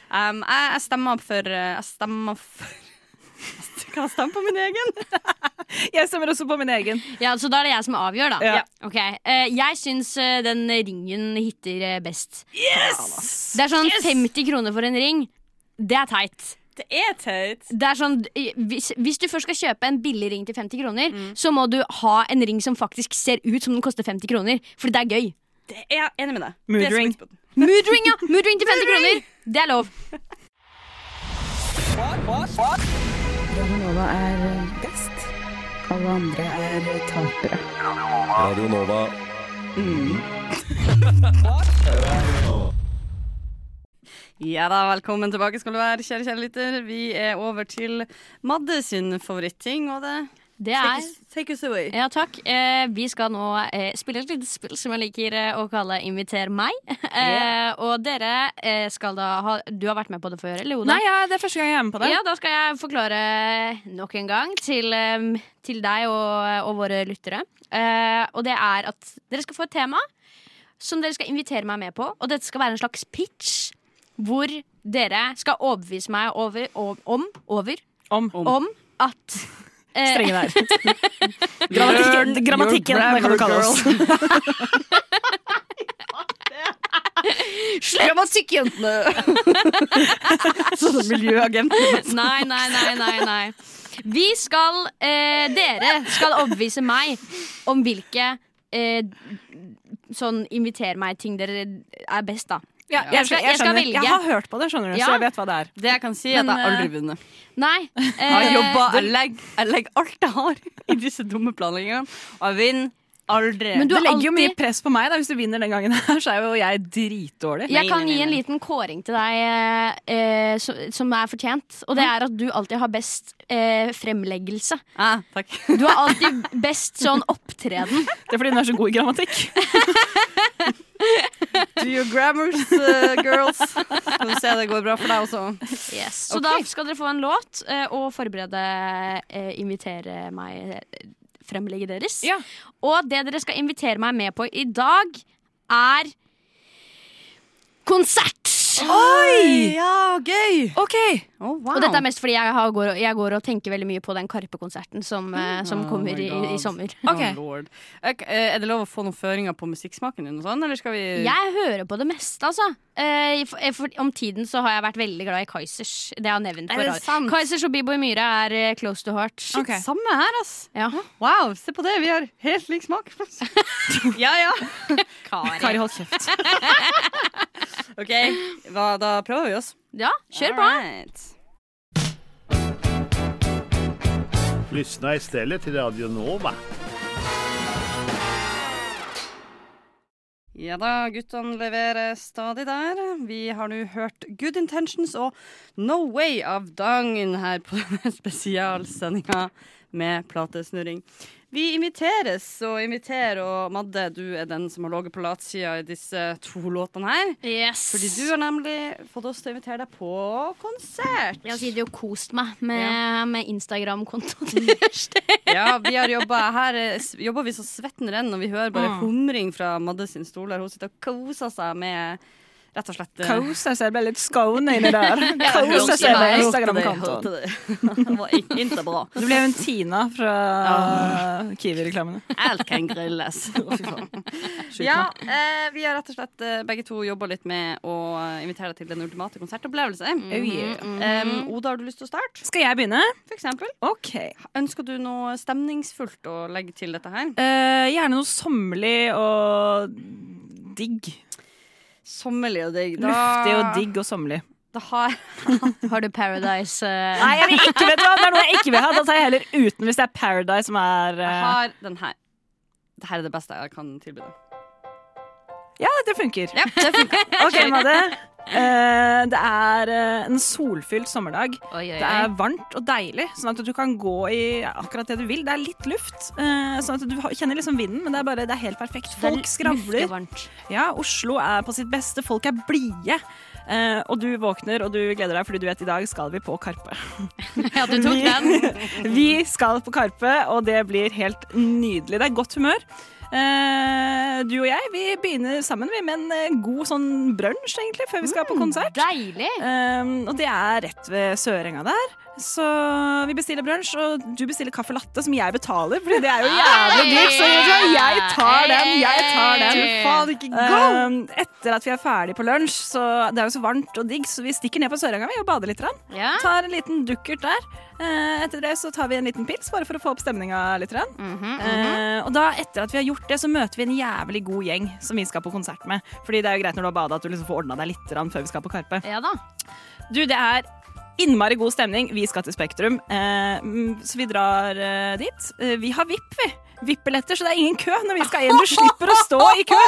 Um, jeg, jeg stemmer for eh, Jeg stemmer for [LAUGHS] Kan den på min egen? [LAUGHS] Jeg stemmer også på min egen. Ja, Så da er det jeg som avgjør, da. Ja. Ok, eh, Jeg syns eh, den ringen hitter best. Yes! Det er sånn 50 kroner for en ring. Det er teit. Det er teit. Det er sånn, eh, hvis, hvis du først skal kjøpe en billig ring til 50 kroner, så må du ha en ring som faktisk ser ut som den koster 50 kroner. Fordi det er gøy. Det er jeg enig med deg. Mood Det ring. sweet spoten. [LAUGHS] Moodring, ja! Moodring til 50 kroner. Det er lov. Radionova er best. Alle andre er tapere. Radio Nova. Mm. Ja da, velkommen tilbake skal du være, kjære kjære lytter. Vi er over til Madde sin favoritting, og det Det er Take us, away. Ja, takk. Eh, vi skal nå eh, spille et lite spill som jeg liker eh, å kalle Inviter meg. [LAUGHS] Eh, og dere eh, skal da ha Du har vært med på det før, eller Oda? Nei, ja, det er første gang jeg er med på det. Ja, da skal jeg forklare nok en gang til, til deg og, og våre lyttere. Eh, og det er at dere skal få et tema som dere skal invitere meg med på. Og dette skal være en slags pitch hvor dere skal overbevise meg over, om, om, over, Om. om at Strenge der. [LAUGHS] Grammatikken, grammatikken det kan du kalle oss. Grammatikkjentene! [LAUGHS] Sånne miljøagenter. Nei, nei, nei, nei, nei. Vi skal eh, Dere skal overbevise meg om hvilke eh, sånn inviter meg-ting dere er best, da. Ja, Jeg skal- jeg skal velge. Jeg har hørt på det, skjønner du, Ja. så jeg vet hva det er. Det jeg kan si, er at jeg aldri eh, vunnet. Nei. Jeg har eh, jeg legger, jeg legger alt jeg har [LAUGHS] i disse dumme planleggingene, og jeg vinner aldri. Men du Det legger legger jo mye press på meg. da Hvis du vinner den gangen her, så er jo jeg dritdårlig. Jeg kan nei, gi en liten kåring til deg eh, som, som er fortjent. Og det er at du alltid har best eh, fremleggelse. Ah, takk. Du har alltid best sånn opptreden. [LAUGHS] Det er fordi hun er så god i grammatikk. [LAUGHS] Do your grammars, uh, girls. Skal vi se det går bra for deg også. Yes. Så okay. da skal dere få en låt eh, og forberede eh, Invitere meg eh, fremlegget deres. Ja. Og det dere skal invitere meg med på i dag, er konsert! Oi! Ja, gøy! OK. Oh, wow. Og dette er mest fordi jeg, har, går, og- jeg går og tenker veldig mye på den Karpe-konserten som, eh, som Oh kommer i, i sommer. [LAUGHS] Okay. Oh, eh, Er det lov å få noen føringer på musikksmaken din, og sånn, eller skal vi Jeg hører på det meste, altså. Eh, for, eh, for, om tiden så har jeg vært veldig glad i Kaizers. Det har jeg nevnt på Er det radio. sant? Kaizers og Bibo i Myhre er eh, close to heart. Ok. Samme her, ass. Ja. Wow, se på det. Vi har helt lik smak. [LAUGHS] ja, ja. Kari, hold kjeft. [LAUGHS] OK, hva, da prøver vi oss. Ja, kjør på. Lyssna istället till Radio Nova. Ja da, guttene leverer stadig der. Vi har nå hørt Good Intentions og No Way av Dagn her på denne [LAUGHS] spesialsendinga med platesnurring. Vi inviteres og inviterer, og Madde, du er den som har ligget på latsida i disse to låtene her. Yes. Fordi du har nemlig fått oss til å invitere deg på konsert. Jeg har sittet og kost meg med, Ja. med Instagram-kontoen deres. [LAUGHS] Ja, vi har jobba Her eh, jobber vi så svetten renner, og vi hører bare Mm. humring fra Madde sin stol. der Hun sitter og koser seg med rett og slett eh, Koser seg, ble litt skåne inni der. [LAUGHS] Ja, Koser seg med Instagram-kontoen. det. Det var ikke ikke bra. Du ble jo en Tina fra Kiwi-reklamene. Alt kan grilles. [LAUGHS] Ja, eh, vi har rett og slett eh, begge to jobba litt med å invitere deg til den ultimate konsertopplevelse. Mm -hmm. Um, Oda, har du lyst til å starte? Skal jeg begynne? For eksempel. OK. Ønsker du noe stemningsfullt å legge til dette her? Uh, gjerne noe sommerlig og digg. Sommerlig og digg. Luftig og digg og sommerlig. Da har [LAUGHS] Har du Paradise uh... Nei, jeg vil ikke, vet du hva? Det er noe jeg ikke vil ha. Da tar jeg heller uten hvis det er Paradise som er Jeg eh, har den her. Dette er det beste jeg kan tilby deg. Ja, det funker. Ja, det funker. [LAUGHS] OK, Madde. Eh, det er eh, en solfylt sommerdag. Oi, oi, Det er varmt og deilig, sånn at du kan gå i akkurat det du vil. Det er litt luft, eh, sånn at du kjenner liksom vinden, men det er bare det er helt perfekt. Folk skravler. Ja, Oslo er på sitt beste. Folk er blide. Uh, og du våkner og du gleder deg fordi du vet i dag skal vi på Karpe. [LAUGHS] Ja, du tok den. [LAUGHS] vi skal på Karpe, og det blir helt nydelig. Det er godt humør. Eh, du og jeg vi begynner sammen vi, med en eh, god sånn brunsj egentlig, før vi skal på konsert. Deilig. Um, og det er rett ved Sørenga der. Så vi bestiller brunsj, og du bestiller caffè latte, som jeg betaler, for det er jo jævlig dyrt. Så jeg tar den, jeg tar den. Um, etter at vi er ferdig på lunsj, så det er jo så varmt og digg, så vi stikker ned på Sørenga og bader litt. Tar en liten dukkert der. Eh, etter det så tar vi en liten pils, bare for å få opp stemninga litt. grann. Mhm, Eh, og da, etter at vi har gjort det, så møter vi en jævlig god gjeng som vi skal på konsert med. Fordi det er jo greit når du har bada at du liksom får ordna deg litt før vi skal på Karpe. ja da. Du, det er innmari god stemning. Vi skal til Spektrum, eh, mm, så vi drar eh, dit. Eh, vi har VIP, vi. VIP-billetter, så det er ingen kø når vi skal inn. Du slipper å stå i kø.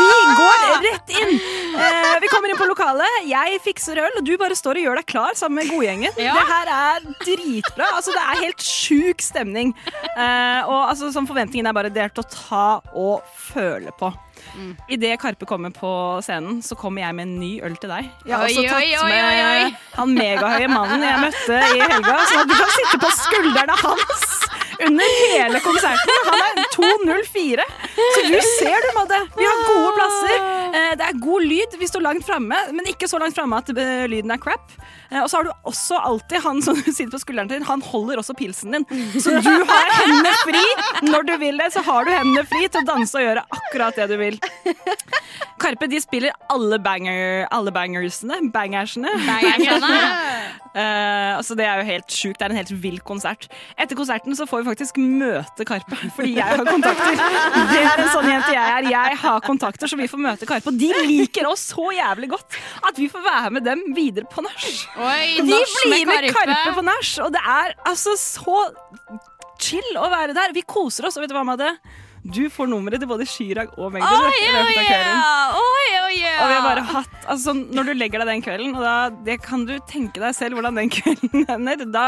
Vi går rett inn. Eh, vi kommer inn på lokalet. Jeg fikser øl, og du bare står og gjør deg klar sammen med godgjengen. Ja. Det her er dritbra. Altså, det er helt sjuk stemning. Eh, og altså, sånn forventningen er bare det er til å ta og føle på. Mm. Idet Karpe kommer på scenen, så kommer jeg med en ny øl til deg. Jeg har Oi, også tatt oi, oi, med han megahøye mannen jeg møtte i helga, sånn at du kan sitte på skuldrene hans under hele konserten. Han er 2,04. Så du ser du, Madde. Vi har gode plasser. Eh, Det er god lyd. Vi står langt framme, men ikke så langt framme at eh, lyden er crap. Eh, Og så har du også alltid han som [LAUGHS] sitter på skulderen din. Han holder også pilsen din. Så du har hendene fri. Når du vil det, så har du hendene fri til å danse og gjøre akkurat det du vil. Karpe de spiller alle, banger, alle bangersene. Bangersene. [LAUGHS] Eh, altså det er jo helt sjukt. Det er en helt vill konsert. Etter konserten så får vi faktisk møte Karpe, fordi jeg har kontakter. Det er en sånn jente jeg er. Jeg har kontakter, så vi får møte Karpe. Og de liker oss så jævlig godt at vi får være med dem videre på nach. De blir med Karpe Karpe. på nach, og det er altså så chill å være der. Vi koser oss, og vet du hva, Madde? Du får nummeret til både Chirag og Magdi Oh, yeah, i løpet av kvelden. Oh, yeah. Og vi har bare hatt altså, sånn, Når du legger deg den kvelden, og da det kan du tenke deg selv hvordan den [LAUGHS] kvelden ender Da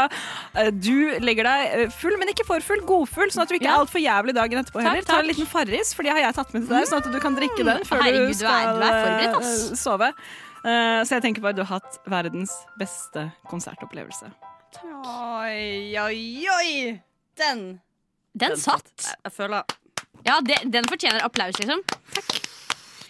eh, du legger deg eh, full, men ikke for full, godfull, sånn at du ikke Ja. er altfor jævlig dagen etterpå Takk, heller. Ta en liten Farris, for det har jeg tatt med til deg, sånn at du kan drikke den før Herregud, du du er- du er eh, sove. Uh, så jeg tenker bare du har hatt verdens beste konsertopplevelse. Takk. Oi, oi, oi! Den. Den satt. Jeg, jeg føler Ja, det, den fortjener applaus, liksom.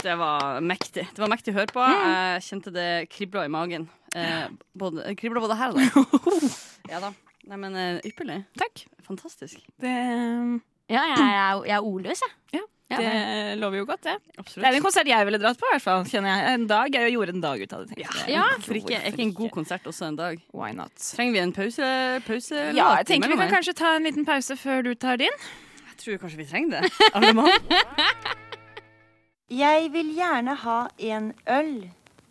det var mektig. Det var mektig å høre på. Jeg kjente det kribla i magen. Eh, både, kribla både her og der. [LAUGHS] Ja da. Nei, men eh, ypperlig. Takk. Fantastisk. Det, Ja, jeg, er- jeg er ordløs, jeg. ja, Ja. det lover jo godt, det. Det er en konsert jeg ville dratt på, hvert fall. Kjenner jeg. En dag. Jeg gjorde en dag ut av det. Ja. Ja, For ikke, er ikke en god konsert også en dag? Why not? Trenger vi en pause? pause Ja, jeg tenker vi kan kanskje ta en liten pause før du tar din. Jeg tror kanskje vi trenger det. Alle mann. Jeg vil gjerne ha en øl,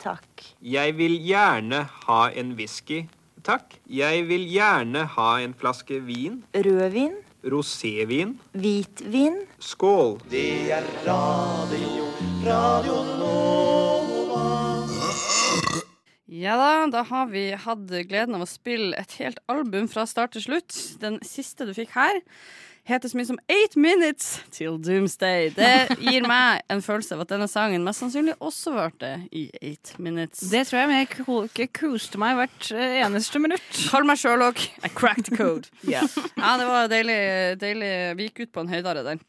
takk. Jeg vil gjerne ha en whisky, takk. Jeg vil gjerne ha en flaske vin. Rødvin, Rosévin. hvitvin. Skål. Ja da, da har vi hatt gleden av å spille et helt album fra start til slutt. Den siste du fikk her, heter så mye som Eight Minutes Till Doomsday. Det gir meg en følelse av at denne sangen mest sannsynlig også varte i Eight Minutes. Det tror jeg, men jeg koste meg hvert eh, eneste minutt. Kall meg Sherlock. I cracked the code. [LAUGHS] Ja, det var deilig, deilig. Vi gikk ut på en høydare der.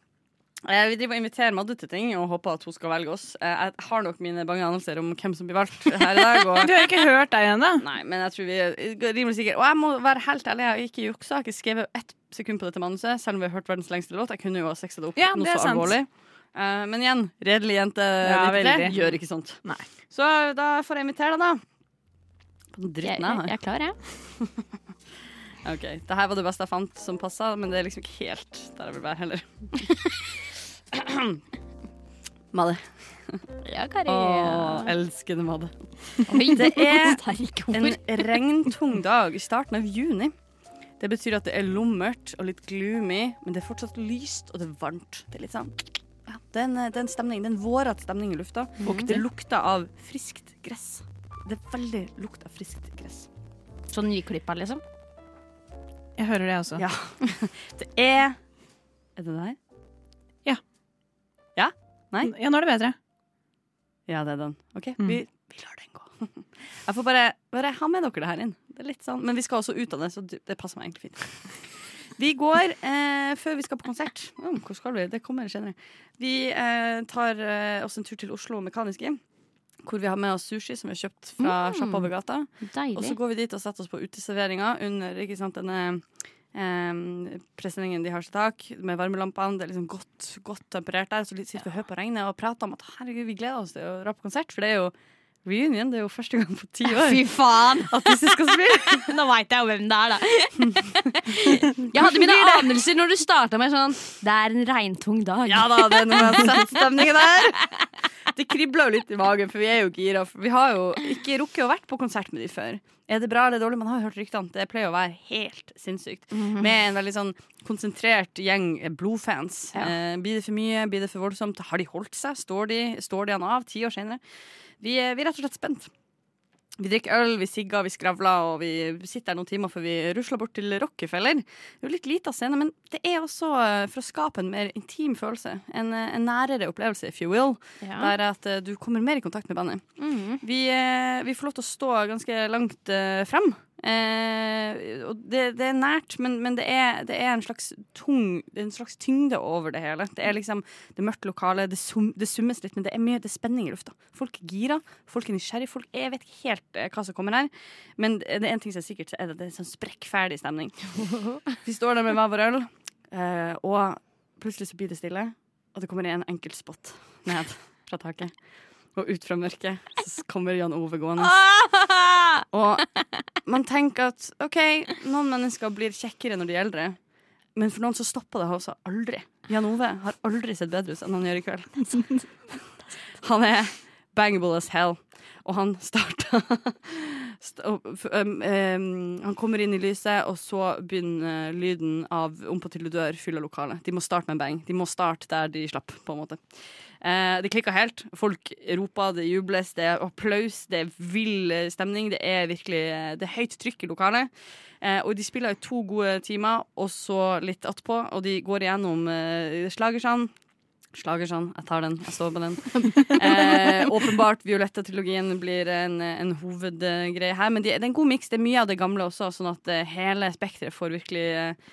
Eh, Vi driver og inviterer Madde til ting og håper at hun skal velge oss. Eh, Jeg har nok mine bange anelser om hvem som blir valgt her i dag. [LAUGHS] Og Du har ikke hørt deg ennå? Nei, men jeg tror vi er rimelig sikre. Og jeg må være helt ærlig, jeg har ikke juksa. Jeg har ikke skrevet ett sekund på dette manuset, selv om vi har hørt verdens lengste låt. Jeg kunne jo ha sexa det opp Ja, noe det er så sant. alvorlig. Eh, men igjen, redelig jente Ja, 93 gjør ikke sånt. Nei. Så da får jeg invitere deg, da. På den dritten jeg, har. jeg er klar, jeg. Ja. [LAUGHS] Ok, Det her var det beste jeg fant som passa, men det er liksom ikke helt der jeg vil være heller. [LAUGHS] [CLEARS THROAT] Madde. Ja, Kari. Å, elskede Madde. Det er En regntung dag i starten av juni. Det betyr at det er lummert og litt gloomy, men det er fortsatt lyst og det er varmt. Det er litt sånn ja, det er en, det er en stemning, det er en vårete stemning i lufta. Og det lukter av friskt gress. Det er veldig lukt av friskt gress. Sånn nyklippa, liksom. Jeg hører det også. Ja. [LAUGHS] Det er Er det. Ja? Nei? Ja, nå er det bedre. Ja, det er den. OK, Mm. vi, vi lar den gå. [LAUGHS] Jeg får bare, bare ha med dere det her inn. Det er litt sånn, Men vi skal også ut av det, så det passer meg egentlig fint. [LAUGHS] Vi går eh, før vi skal på konsert. Oh, hvor skal vi? Det kommer senere. Vi eh, tar eh, oss en tur til Oslo Mekaniske. Hvor vi har med oss sushi som vi har kjøpt fra Mm. sjappa over gata. Og så går vi dit og setter oss på uteserveringa under sant, denne eh, presenningen de har til tak, med varmelampene. Det er liksom godt, godt temperert der. Så sitter vi og hører på regnet og prater om at herregud, vi gleder oss til å dra på konsert. For det er jo reunion. Det er jo første gang på ti år Fy faen! [LAUGHS] at disse skal spille. [LAUGHS] Nå veit jeg jo hvem det er, da. Jeg hadde mine anelser når du starta med sånn Det er en regntung dag. Ja da, det er noe med å stemningen der. Det kribler jo litt i magen, for vi er jo gira. Vi har jo ikke rukket å vært på konsert med de før. Er det bra eller dårlig? Man har hørt ryktene. Det pleier å være helt sinnssykt. Med en veldig sånn konsentrert gjeng blodfans. Ja. Eh, blir det for mye? Blir det for voldsomt? Har de holdt seg? Står de, står de han av ti år senere? Vi, vi er rett og slett spent. Vi drikker øl, vi sigger, vi skravler, og vi sitter her noen timer før vi rusler bort til Rockefeller. Det er jo litt lita scene, men det er også eh, for å skape en mer intim følelse. En, eh, en nærere opplevelse, if you will. Ja. Der at eh, du kommer mer i kontakt med bandet. Mm. Vi, vi får lov til å stå ganske langt frem. Eh, det, det er nært, men, men det, er, det er en slags tung en slags tyngde over det hele. Det er liksom det mørke lokalet, lokale, det, sum, det summes litt, men det er mye det er spenning i lufta. Folk er gira, folk er nysgjerrige. Folk, jeg vet ikke helt eh, hva som kommer her, men det er en ting som er sikkert, så er det, det er sånn sprekkferdig stemning. [LAUGHS] Vi står der med hver vår øl, eh, og plutselig så blir det stille, og det kommer en enkelt spot ned fra taket. Og ut fra mørket så kommer Jan Ove gående. Og man tenker at OK, noen mennesker blir kjekkere når de er eldre. Men for noen så stopper det også aldri. Jan Ove har aldri sett bedre ut enn han gjør i kveld. [LAUGHS] Han er bangable as hell. Og han starta, st han kommer inn i lyset, og så begynner lyden av Om på til du dør fyller lokalet. De må starte med en bang. De må starte der de slapp, på en måte. Eh, det klikka helt. Folk roper, det jubles, det er applaus, det er vill eh, stemning. Det er virkelig eh, Det er høyt trykk i lokalet. Eh, og de spiller i to gode timer, og så litt attpå, og de går igjennom eh, slagersene. Slagersene, jeg tar den, jeg står på den. [LAUGHS] Eh, åpenbart Violetta-trilogien blir en, en hovedgreie her, men de, det er en god miks. Det er mye av det gamle også, sånn at eh, hele spekteret får virkelig eh,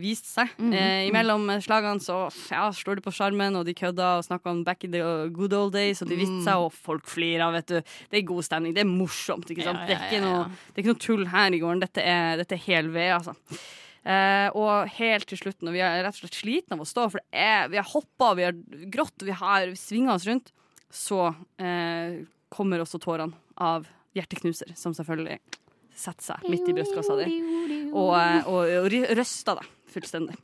vist seg. Mhm. Eh, imellom slagene så ja, slår de på sjarmen, og de kødder og snakker om back in the good old days, og de viste seg, og folk flirer, vet du. Det er god stemning. Det er morsomt, ikke sant. Ja, Det, ja, er ikke noe, det er ikke noe tull her i gården. Dette er, dette er hel ved, altså. Eh, og helt til slutt, når vi er rett og slett slitne av å stå, for det er, vi har hoppa, vi har grått, vi har svinga oss rundt, så eh, kommer også tårene av hjerteknuser, som selvfølgelig seg midt i brystkassa di og, og, og røster deg fullstendig.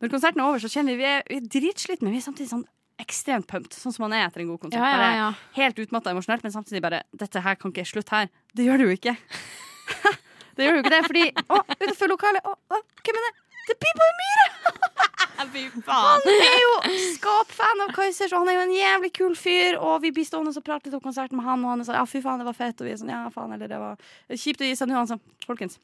Når konserten er over, så kjenner vi vi er, vi er dritslitne, men vi er samtidig sånn ekstremt pumped, sånn som man er etter en god konsert. Ja, ja, Bare ja. Helt utmatta emosjonelt, men samtidig bare Dette her kan ikke slutte her. Det gjør det jo ikke. [LAUGHS] det gjør jo ikke det, fordi Å, utenfor lokalet å, å, Hvem er det? Det er Pipa Myhre! [LAUGHS] Han er jo skapfan av Kaizers, og han er jo en jævlig kul fyr. Og vi blir stående og prate litt om konserten med han, og han er sånn ja, fy faen, det var fett. Og vi er sånn ja, faen, eller det var kjipt å gi seg nå. Han sånn, folkens,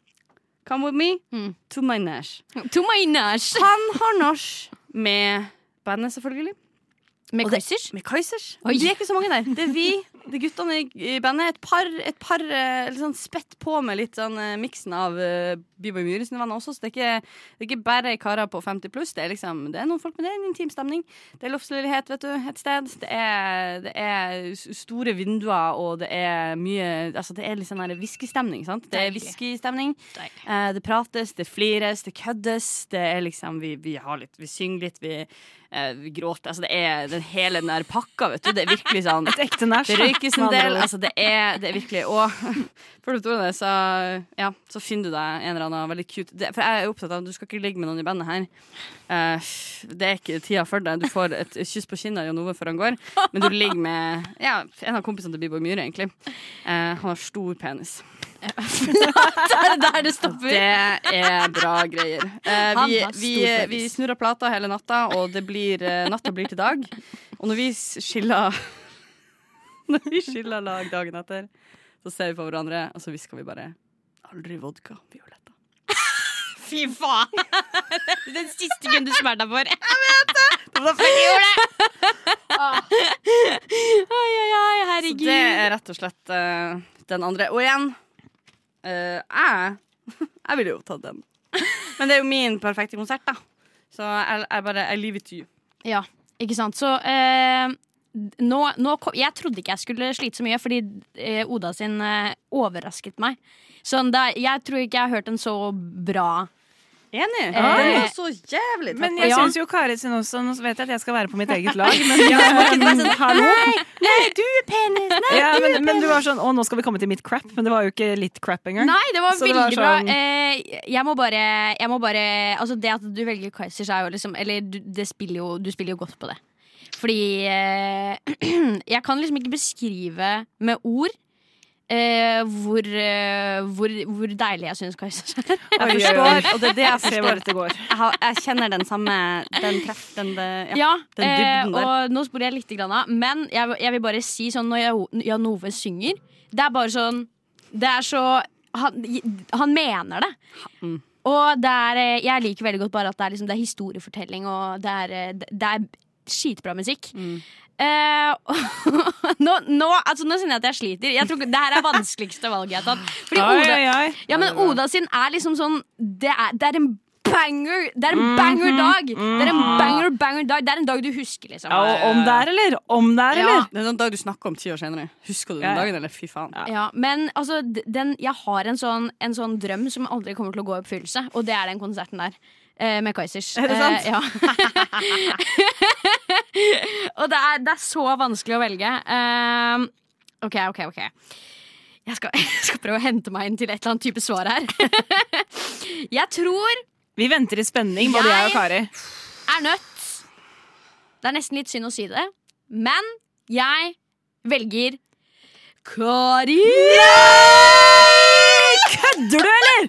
come with me to my nash. To my nash. Han har nach med bandet, selvfølgelig. Med Kaizers? Med Kaizers. Det er ikke så mange der. Det er vi, er guttene i, bandet. Et par, et par eh, sånn spett på med litt sånn eh, miksen av uh, Bibo Myhre sine venner også. Så det er ikke, det er ikke bare karer på 50 pluss. Det er liksom, det er noen folk, men det er en intim stemning. Det er loftsleilighet, vet du, et sted. Det er, det er store vinduer, og det er mye Altså, det er litt sånn whiskystemning, sant. Det er whiskystemning. Uh, det prates, det flires, det køddes. Det er liksom Vi, vi har litt Vi synger litt, vi, uh, vi gråter. Altså, det er den hele den der pakka, vet du. Det er virkelig sånn Et ekte nach. Røykes en del. Altså, det er, det er virkelig Og [LAUGHS] for det, så, ja, så finner du deg en eller annen veldig cute det, For jeg er opptatt av at du skal ikke ligge med noen i bandet her. Uh, det er ikke tida for det. Du får et kyss på kinnet av Jan Ove før han går, men du ligger med ja, en av kompisene til Bibo Myhre, egentlig. Uh, han har stor penis. [LAUGHS] Det er der det stopper. Det er bra greier. Eh, vi, vi, vi snurrer plata hele natta, og det blir, natta blir til dag. Og når vi skiller [LAUGHS] Når vi skiller lag dagen etter, så ser vi på hverandre, og så hvisker vi bare Aldri vodka, Violetta. [LAUGHS] Fy faen! Den siste kunne du smert deg for. [LAUGHS] Det var derfor jeg gjorde det! Ai, ai, ai, Så herregud. det er rett og slett uh, den andre. Og igjen, uh, jeg Jeg ville jo tatt den. Men det er jo min perfekte konsert, da. Så jeg, jeg bare I leave it to you. Ja, ikke sant. Så eh, nå, nå kom, Jeg trodde ikke jeg skulle slite så mye, fordi eh, Oda sin eh, overrasket meg. Sånn, da, jeg tror ikke jeg har hørt en så bra Enig. Eh, Den var så jævlig tett Men jeg Ja. syns jo Kari sin også Nå vet jeg at jeg skal være på mitt eget lag, men, sånn, hallo? [LAUGHS] Nei, du er penis! Nei, Ja, du men, er men du var sånn Å, nå skal vi komme til mitt crap. Men det var jo ikke litt crap engang. Nei, det var Så det veldig var bra. sånn- Eh, jeg må bare, jeg må bare Altså, det at du velger Kaizers, er jo liksom Eller du, det spiller jo, du spiller jo godt på det. Fordi eh, [CLEARS THROAT] Jeg kan liksom ikke beskrive med ord eh, hvor, eh, hvor, hvor deilig jeg syns Kajsa er. Jeg forstår, og det er det jeg ser hvor dette går. Jeg, har, jeg kjenner den samme Den treff, den, det, ja. Ja, den eh, dybden der. og nå sporer jeg litt grann av. Men jeg, jeg vil bare si sånn når Jeg- Jan Ove synger, det er bare sånn Det er så Han, han mener det. Mm. Og det er eh, Jeg liker veldig godt bare at det er, liksom, det er historiefortelling, og det er, eh, det- det er skitbra musikk. Mm. Uh, [LAUGHS] nå, nå, altså, nå kjenner jeg at jeg sliter. Jeg tror Det her er vanskeligste valget jeg har tatt. Fordi Oi, Oda, oi, oi. ja, men Oda sin er liksom sånn Det er, det er en banger Det er en banger dag! Det er en banger, banger dag Det er en dag du husker, liksom. Ja, og om det er, eller? Om det er, Ja. eller? Det er en dag du snakker om ti år senere. Husker du den Ja, ja. dagen, eller fy faen? Ja, men altså, den, jeg har en sånn, en sånn drøm som aldri kommer til å gå i oppfyllelse, og det er den konserten der. Eh, med Kaizers. Er det sant? Eh, ja. [LAUGHS] og det er, det er så vanskelig å velge. Eh, OK, OK, OK. Jeg skal, [LAUGHS] jeg skal prøve å hente meg inn til et eller annet type svar her. [LAUGHS] jeg tror Vi venter i spenning, både jeg og Kari. er nødt. Det er nesten litt synd å si det, men jeg velger Kari! Kødder du, eller?!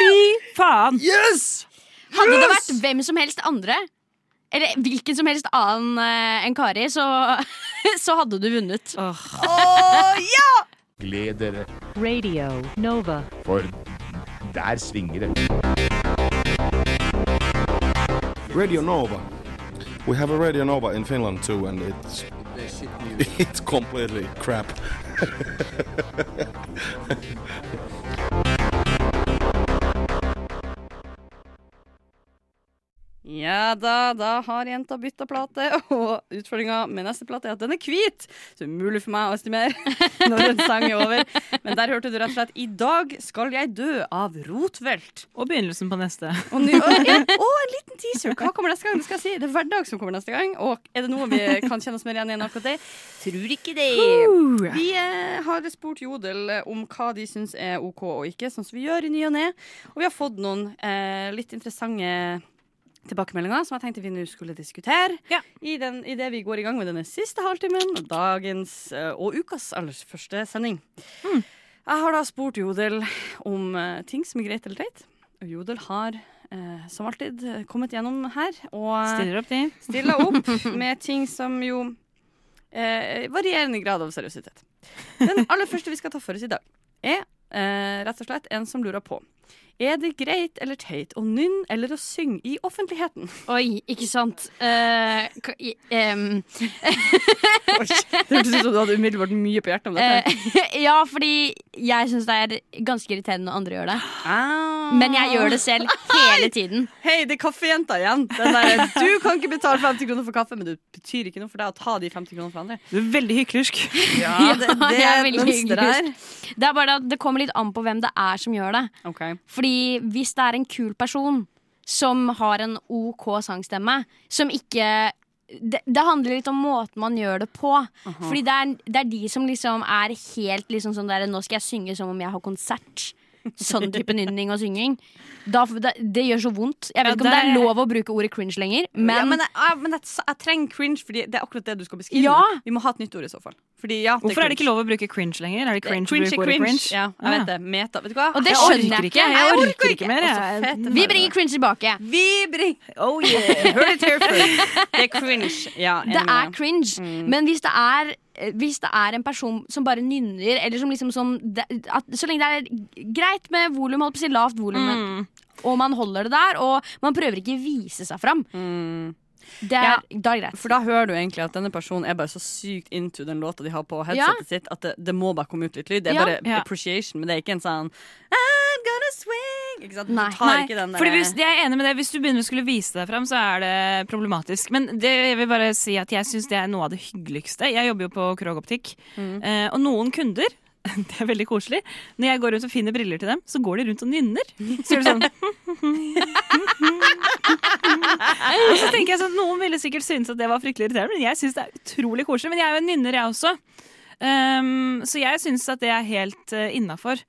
Fy faen. Yes! Hadde det vært hvem som helst andre, eller hvilken som helst annen eh, enn Kari, så, [LAUGHS] så hadde du vunnet. Gled dere, Radio Nova. for der svinger det. Radio Nova. We have a Radio Nova in Finland too, and it's [LAUGHS] it's completely crap. [LAUGHS] Ja da, da har jenta bytta plate, [LAUGHS] og utfordringa med neste plate er at den er hvit. Så umulig for meg å estimere [LAUGHS] når en sang er over. Men der hørte du rett og slett 'I dag skal jeg dø' av Rotvelt. Og begynnelsen på neste. Og, ny, og, en, og en liten teaser. Hva kommer neste gang? Det skal jeg si. Det er hverdag som kommer neste gang. Og er det noe vi kan kjenne oss mer igjen i enn akkurat det? Tror ikke det. Vi eh, har spurt Jodel eh, om hva de syns er OK og ikke, sånn som vi gjør i ny og ne. Og vi har fått noen eh, litt interessante tilbakemeldinger som jeg tenkte vi nå skulle diskutere i, den, i det vi går i gang med denne siste halvtimen, dagens eh, og ukas aller første sending. Jeg har da spurt Jodel om uh, ting som er greit eller teit. Jodel har uh, som alltid kommet gjennom her og Stiller opp, de. stiller opp [LAUGHS] med ting som jo uh, varierende grad av seriøsitet. Den aller første vi skal ta for oss i dag, er rett og slett en som lurer på Er det greit eller teit å nynne eller å synge i offentligheten? Oi, ikke sant. Uh, em, [LAUGHS] Det hørtes ut som du hadde umiddelbart mye på hjertet om dette. Uh, [LAUGHS] ja, fordi jeg syns det er ganske irriterende når andre gjør det. Ah. Men jeg gjør det selv hele tiden. Hei, det er kaffejenta igjen. Den der, du kan ikke betale 50 kroner for kaffe, men det betyr ikke noe for deg å ta de 50 kronene fra andre. Du er veldig hyklersk. [LAUGHS] Ja, det, det jeg er veldig her. Det er bare at det kommer litt an på hvem det er som gjør det. Okay. Fordi hvis det er en kul person som har en OK sangstemme, som ikke det, det handler litt om måten man gjør det på. Fordi det er, det er de som liksom er helt liksom sånn der Nå skal jeg synge som om jeg har konsert. Sånn [LAUGHS] type nynning og synging. Da, det, det gjør så vondt. Jeg vet Ja, ikke om det er lov å bruke ordet cringe lenger, men, ja, men, jeg, men jeg, jeg trenger cringe, Fordi det er akkurat det du skal beskrive. Ja. Vi må ha et nytt ord i så fall. Fordi, ja, Hvorfor er det ikke lov å bruke cringe lenger? Er det cringe, å Cringe er cringe. cringe? Ja, jeg vet det. Meta. Vet du hva? Og det Jeg skjønner jeg ikke. ikke. Jeg orker ikke mer. Fete Vi bringer cringe tilbake. Vi bringer Oh yeah. Heard it here first. [LAUGHS] Det er cringe. Ja, Det er cringe. cringe. Men hvis det er hvis det er en person som bare nynner, eller som liksom som at, Så lenge det er greit med volum, holdt på å si lavt volum, Mm. og man holder det der, og man prøver ikke å vise seg fram, det er, Ja, da er greit. For da hører du egentlig at denne personen er bare så sykt into den låta de har på headsetet sitt, at det, det må bare komme ut litt lyd. Det er Ja. bare Ja. appreciation, men det er ikke en sånn I'm gonna swing! Ikke sant? Du Nei. tar Nei, ikke den der- hvis, jeg er enig med det. Hvis du begynner å skulle vise deg fram, så er det problematisk. Men det, jeg vil bare si at jeg syns det er noe av det hyggeligste. Jeg jobber jo på Krog Optikk, mm. og noen kunder [LAUGHS] det er veldig koselig. Når jeg går rundt og finner briller til dem, så går de rundt og nynner. Så gjør de sånn [LAUGHS] [LAUGHS] Og så tenker jeg sånn, Noen ville sikkert synes at det var fryktelig irriterende, men jeg syns det er utrolig koselig. Men jeg er jo en nynner, jeg også. Um, så jeg syns at det er helt uh, innafor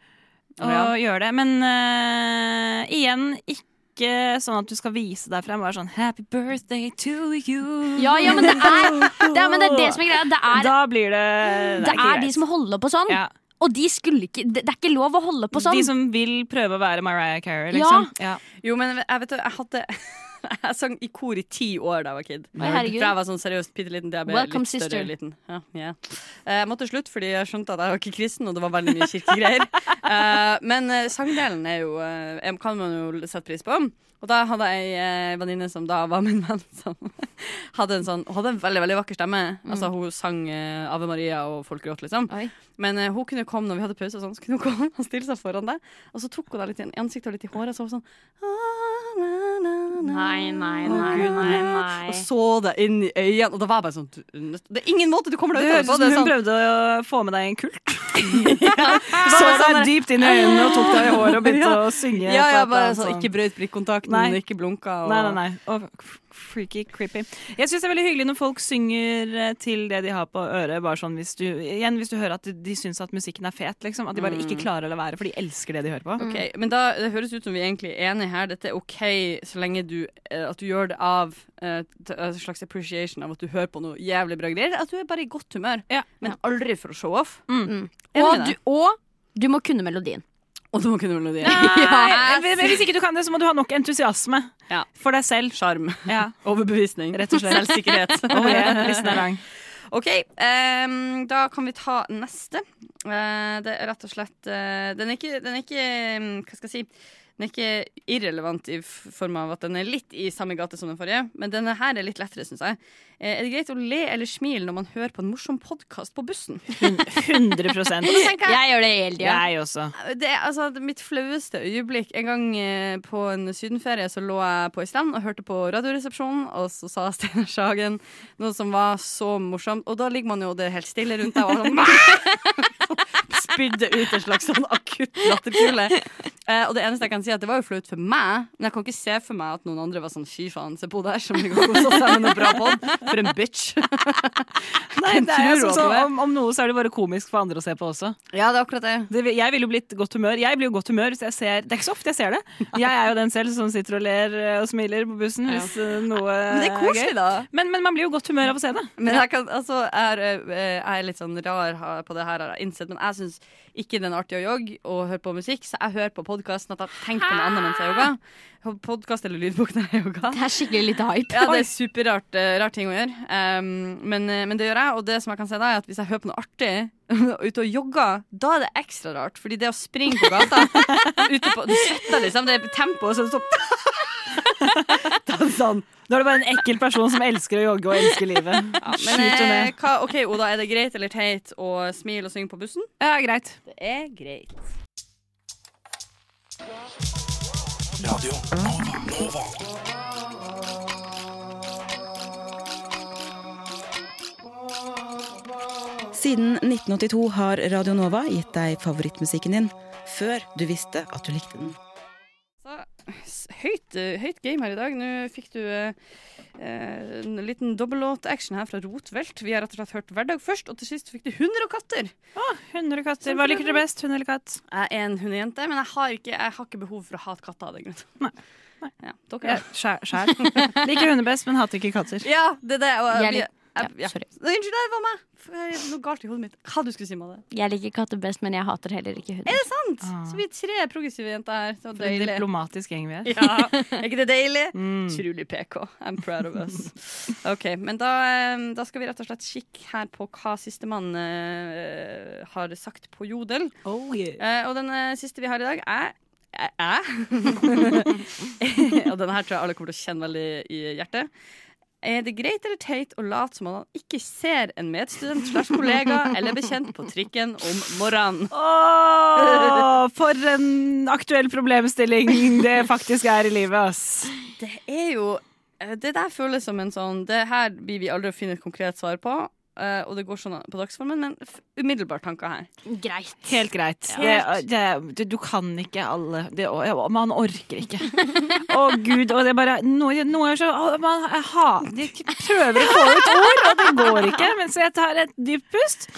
å Ja. gjøre det. Men uh, igjen, ikke sånn at du skal vise deg frem. Bare sånn 'Happy birthday to you'. Ja, ja, men det er det, er, men det er det som er greia. Det er, Da blir det det det er de som holder på sånn. ja. Og de skulle ikke det, det er ikke lov å holde på sånn. De som vil prøve å være Mariah Carey, liksom. Ja. Jo, men jeg vet du, jeg hadde [LAUGHS] [LAUGHS] Jeg sang i kor i ti år da jeg var kid. Herregud. Fra jeg var sånn seriøst bitte liten til jeg ble Welcome, litt større. Liten. Ja, ja. Eh, Jeg måtte slutte fordi jeg skjønte at jeg var ikke kristen, og det var veldig mye kirkegreier. [LAUGHS] Eh, men eh, sangdelen er jo, eh, kan man jo sette pris på. Og da hadde jeg ei venninne som da var min venn, [LAUGHS] som hadde en sånn Hun hadde en veldig veldig vakker stemme. Altså Hun sang Ave Maria, og folk gråt, liksom. Oi. Men hun kunne komme når vi hadde pause, og sånn, så kunne hun komme og stille seg foran deg. Og så tok hun deg litt i ansiktet og litt i håret, og så var hun sånn. Nei, nei, nei, nei, nei. Og så det inn i øynene, og da var jeg bare sånn du- Det er ingen måte du kommer deg ut ut av det. Høres hun som hun prøvde å få med deg en kult. [LAUGHS] ja, Så deg dypt inn i øynene og tok deg i håret og begynte Ja. å synge. ja, ja, bare sånn, sånn. ikke brøyt blikkontakten, Nei. ikke blunka. Og... Nei, nei, nei. Og freaky, creepy. Jeg syns det er veldig hyggelig når folk synger eh, til det de har på øret. Bare sånn hvis du, igjen, hvis du hører at de, de syns at musikken er fet, liksom. At de bare ikke klarer å la være, for de elsker det de hører på. Ok, Men da, det høres ut som vi egentlig er enige her. Dette er OK så lenge du, eh, at du gjør det av Et en slags appreciation av at du hører på noe jævlig bra greier. At du er bare i godt humør, Ja. men aldri for å show off. Mm. Mm. Og, du, og du må kunne melodien. Og du må kunne melodien. Nei, [LAUGHS] Hvis ikke du kan det, så må du ha nok entusiasme Ja. for deg selv. Sjarm. Ja. [LAUGHS] Overbevisning. Rett og slett. Selvsikkerhet. [LAUGHS] Oh, yeah. Listen er lang. OK, um, da kan vi ta neste. Uh, det er rett og slett uh, Den er ikke, den er ikke Hva skal jeg si? Den er ikke irrelevant i form av at den er litt i samme gate som den forrige, men denne her er litt lettere, syns jeg. Eh, er det greit å le eller smile når man hører på en morsom podkast på bussen? 100% Jeg gjør det hele tida. Jeg også. Det er altså mitt flaueste øyeblikk. En gang eh, på en sydenferie så lå jeg på Island og hørte på Radioresepsjonen, og så sa Steinar Sagen noe som var så morsomt. Og da ligger man jo det helt stille rundt deg, og sånn [LAUGHS] [LAUGHS] spydde ut en slags sånn akutt latterkule. Eh, og det eneste jeg kan si er at det var jo flaut for meg, men jeg kan ikke se for meg at noen andre var sånn fy faen, se på der som ligger og koser seg med noe bra pod. For en bitch. [LAUGHS] [LAUGHS] Nei, det er du sånn, så, er? om, om noe så er det bare komisk for andre å se på også. Ja, det er akkurat det. Det, jeg ville jo blitt godt humør. Jeg blir jo godt humør hvis jeg ser Det er ikke så ofte jeg ser det. Jeg er jo den selv som sitter og ler eh, og smiler på bussen Ja. hvis eh, noe Men det er koselig, da. Men, men man blir jo godt humør av å se det. Men jeg, kan, altså, er, jeg er litt sånn rar på det her, har jeg innsett. Men jeg syns ikke den artige å jogge og høre på musikk, så jeg hører på podkasten at jeg tenker på noe annet mens jeg jogger. Podkast eller lydbok når jeg jogger. Det er skikkelig litt hype. Ja, det er superrart rart rar ting å gjøre. Um, men, eh, men det gjør jeg. Og det som jeg kan si da, er at hvis jeg hører på noe artig [LAUGHS] ute og jogger, da er det ekstra rart. Fordi det å springe på gata [LAUGHS] ute på, Du svetter liksom, det er tempo, og så er det sånn er det [LAUGHS] sånn Nå er det bare en ekkel person som elsker å jogge og elsker livet. Men Skyter eh, ned. hva, OK, Oda, er det greit eller teit å smile og synge på bussen? Ja, greit. Det er greit. Radio Nova. Nova. Siden 1982 har Radio Nova gitt deg favorittmusikken din før du visste at du likte den. Høyt, eh, høyt game her i dag. Nå fikk du eh, eh, en liten dobbellåt-action her fra Rotvelt. Vi har rett og slett hørt Hverdag først, og til sist fikk du Hunder og katter. Hunder og katter. Hva liker dere best? Hund eller katt? Jeg er en hundejente, men jeg har ikke, jeg har ikke behov for å hate katter av den grunn. Ja, dere, Ja, Sjæl. [LAUGHS] Liker hunder best, men hater ikke katter. Ja, det er det. Og, Jeg jeg- ja, sorry. Unnskyld, det var meg. Noe galt i hodet mitt. Hva du skulle si, Madde? Jeg liker katter best, men jeg hater heller ikke hunder. Er det sant? Ah. Så vi er tre progressive jenter her. Så For en diplomatisk gjeng vi er. Ja, er ikke det deilig? [LAUGHS] Mm. Trulig PK. I'm proud of us. Ok, men da, eh, da skal vi rett og slett kikke her på hva sistemann uh, har sagt på Jodel. Oh, yeah. uh, og den eh, siste vi har i dag, er Æ? [LAUGHS] [LAUGHS] Og denne her tror jeg alle kommer til å kjenne veldig i hjertet. Er det greit eller teit å late som han ikke ser en medstudent slash kollega eller bekjent på trikken om morgenen? Oh, for en aktuell problemstilling det faktisk er i livet, ass. Det er jo eh, Det der føles som en sånn Det her blir vi aldri å finne et konkret svar på. Eh, og det går sånn på dagsformen, men f- umiddelbart tanker her. Greit. Helt greit. Ja. Det, det, du, du kan ikke alle det, ja, Man orker ikke. Å gud, og det er bare Noen noe er så oh, man, jeg har, De prøver å få ut ord, og det går ikke. Mens jeg tar et dypt pust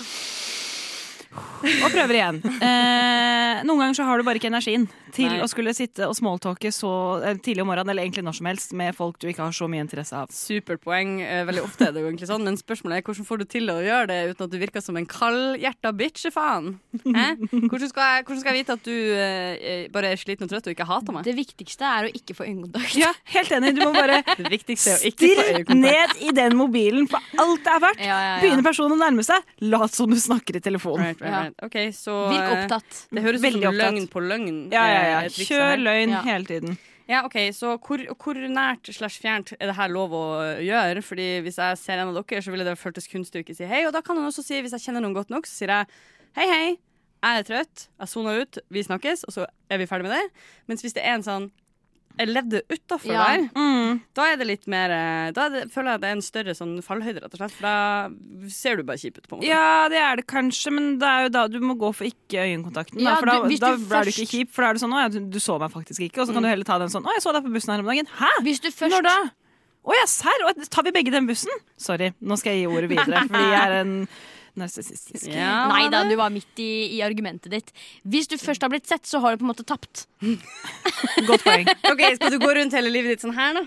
og prøver igjen. Eh, noen ganger så har du bare ikke energien til Nei. å skulle sitte og smalltalke så eh, tidlig om morgenen, eller egentlig når som helst, med folk du ikke har så mye interesse av. Superpoeng. eh, veldig ofte er det jo egentlig sånn, men spørsmålet er hvordan får du til å gjøre det uten at du virker som en kaldhjerta bitchefaen? Eh? Hvordan, skal jeg- hvordan skal jeg vite at du eh, bare er sliten og trøtt og ikke hater meg? Det viktigste er å ikke få øyekontakt. Ja, helt enig. Du må bare [LAUGHS] Det viktigste å ikke få Stirr øyekontakt. ned i den mobilen for alt det er verdt. Ja, ja, ja. Begynner personen å nærme seg, lat som du snakker i telefonen. Right, right. Ok, så Virk eh, opptatt. Det høres ut som opptatt. løgn på løgn. Ja, ja, eh, ja. Kjør løgn Ja. hele tiden. Ja, ok, Så hvor, hvor nært slash fjernt er det her lov å gjøre? Fordi Hvis jeg ser en av dere, så ville det føltes kunstig å ikke si hei. Og da kan han også si, hvis jeg kjenner noen godt nok, så sier jeg hei, hei. Jeg er trøtt, jeg soner ut, vi snakkes, og så er vi ferdig med det. Mens hvis det er en sånn levde utafor Ja. der, Mm. da er det litt mer eh, Da det, føler jeg det er en større sånn fallhøyde, rett og slett. For da ser du bare kjip ut, på en måte. Ja, det er det kanskje, men det er jo da du må gå for ikke øyekontakten. Ja, da, for da, du- da du er du ikke kjip, for da er det sånn 'Å ja, du, du så meg faktisk ikke', og så kan Mm. du heller ta den sånn 'Å, jeg så deg på bussen her om dagen'. Hæ? Hvis du først Når da? Å ja, serr? Tar vi begge den bussen? Sorry, nå skal jeg gi ordet videre, [LAUGHS] fordi jeg er en narsissistisk. Nei da, du var midt i, i argumentet ditt. Hvis du først har blitt sett, så har du på en måte tapt. [LAUGHS] Godt poeng. Ok, Skal du gå rundt hele livet ditt sånn her, da?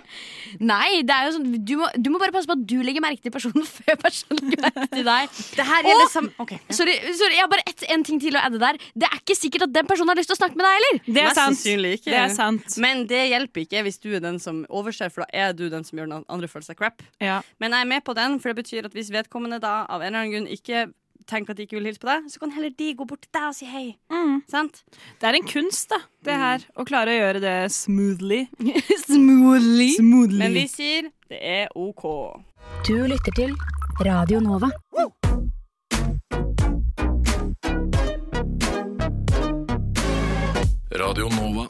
Nei, det er jo sånn du må, du må bare passe på at du legger merke til personen [LAUGHS] før personen legger merke til deg. Det her gjelder sam... Ok. Sorry, sorry, jeg har bare ett, en ting til å adde der. Det er ikke sikkert at den personen har lyst til å snakke med deg heller. Det er sant. ikke. Det er sant. Men det hjelper ikke hvis du er den som overser, for da er du den som gjør den andre følelsen crap. Ja. Men jeg er med på den, for det betyr at hvis vedkommende da av en eller annen grunn ikke tenker at de ikke vil hilse på deg, så kan heller de gå bort til deg og si hei. Mm. Det er en kunst, da, det her. Å klare å gjøre det smoothly. [LAUGHS] Smoothly. Smoothly. Men vi sier det er OK. Du lytter til Radio Nova. Radio Nova.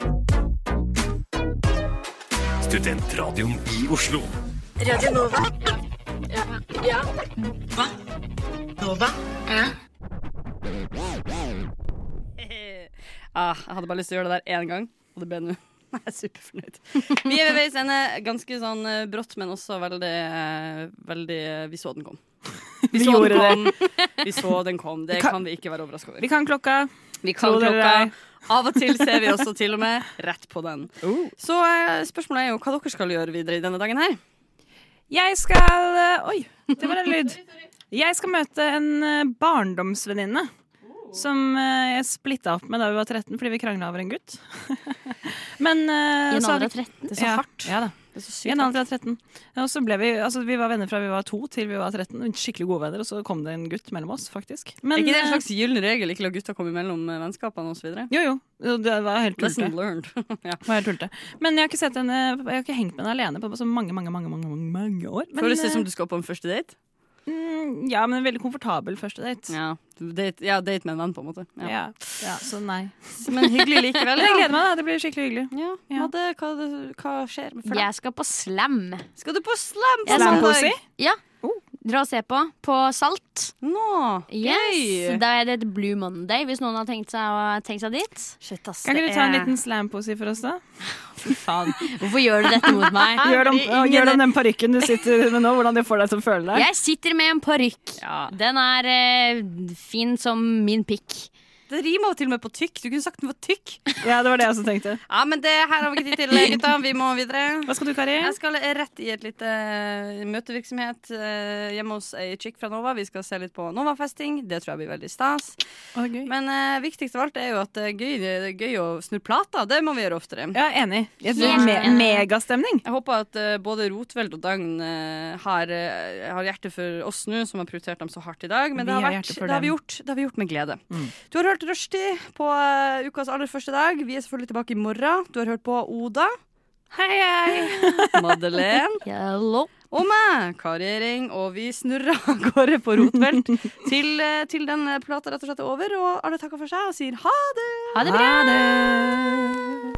Studentradioen i Oslo. Radio Nova. Ja. ja. Hva? Nova? Ah, jeg hadde bare lyst til å gjøre det der én gang, og det ble nå. [LAUGHS] Jeg er superfornøyd. Vi er ved veis ende. Ganske sånn eh, brått, men også veldig, eh, veldig Vi så den kom. [LAUGHS] Vi så gjorde den kom. Vi så den kom. Det Vi kan- kan vi ikke være overraska over. Vi kan klokka. Vi kan Tro klokka. Av og til ser vi også til og med rett på den. [LAUGHS] Så eh, spørsmålet er jo hva dere skal gjøre videre i denne dagen her. Jeg skal eh, Oi, det var en lyd. Jeg skal møte en eh, barndomsvenninne. Som eh, jeg splitta opp med da vi var 13 fordi vi krangla over en gutt. [LAUGHS] Men I en alder av 13? Det er så ja, hardt. Ja da. En alder av 13. Og så ble vi, altså, vi var venner fra vi var to til vi var 13. Skikkelig gode venner, og så kom det en gutt mellom oss, faktisk. Men, er ikke det en eh, slags gyllen regel? Ikke la gutta komme mellom eh, vennskapene osv.? Jo, jo. Det var helt tullete. [LAUGHS] Ja. Var helt tullete. Men jeg har ikke sett henne Jeg har ikke hengt med henne alene på så mange mange, mange, mange, mange, mange år. Men, Føles det som eh, du skal på en første date? Mm, ja, men en veldig komfortabel første date. Ja, date, ja, date med en venn, på en måte. Ja. Ja, ja, så nei. [LAUGHS] Men hyggelig likevel. Jeg gleder meg, da. Det blir skikkelig hyggelig. Ja, Ja. Hva, det, hva, det, hva skjer for deg? Jeg skal på slam. Skal du på slam? skal- Slampoesi? Ja. Dra og se på. På Salt. Nå, Yes. Da er det et Blue Monday, hvis noen har tenkt seg, å- tenkt seg dit. Shit, ass. Kan ikke du ta en liten slampose for oss, da? [LAUGHS] Fy faen. Hvorfor gjør du dette mot meg? [LAUGHS] Gjør det om, ingen- gjør det om den parykken du sitter med nå, hvordan det får deg til å føle deg. Jeg sitter med en parykk. Ja. Den er eh, fin som min pikk. Det rimer jo til og med på tykk. Du kunne sagt den var tykk. Ja, det var det jeg også tenkte. Ja, men det her har vi ikke tid til, gutta. Vi må videre. Hva skal du, Kari? Jeg skal rett i et lite eh, møtevirksomhet eh, hjemme hos ei chick fra Nova. Vi skal se litt på Nova-festing. Det tror jeg blir veldig stas. Å, gøy. Men eh, viktigst av alt er jo at det er gøy, det er gøy å snurre plater. Det må vi gjøre oftere. Ja, enig. Jeg tror me megastemning. Jeg håper at eh, både Rotveld og Dagn eh, har, eh, har hjerte for oss nå, som har prioritert dem så hardt i dag. Men Vi det har, har vært, hjerte for det har, vi dem. gjort, det har vi gjort med glede. Mm. Du har hørt Rushdie på eh, ukas aller første dag. Vi er selvfølgelig tilbake i morgen. Du har hørt på Oda. Hei, hei. [LAUGHS] Madeleine. Hello. Og meg, Kari Ring. Og vi snurrer [LAUGHS] av gårde på Rotvelt til, eh, til den plata rett og slett er over. Og alle takker for seg og sier ha det. Ha det bra. Ha det.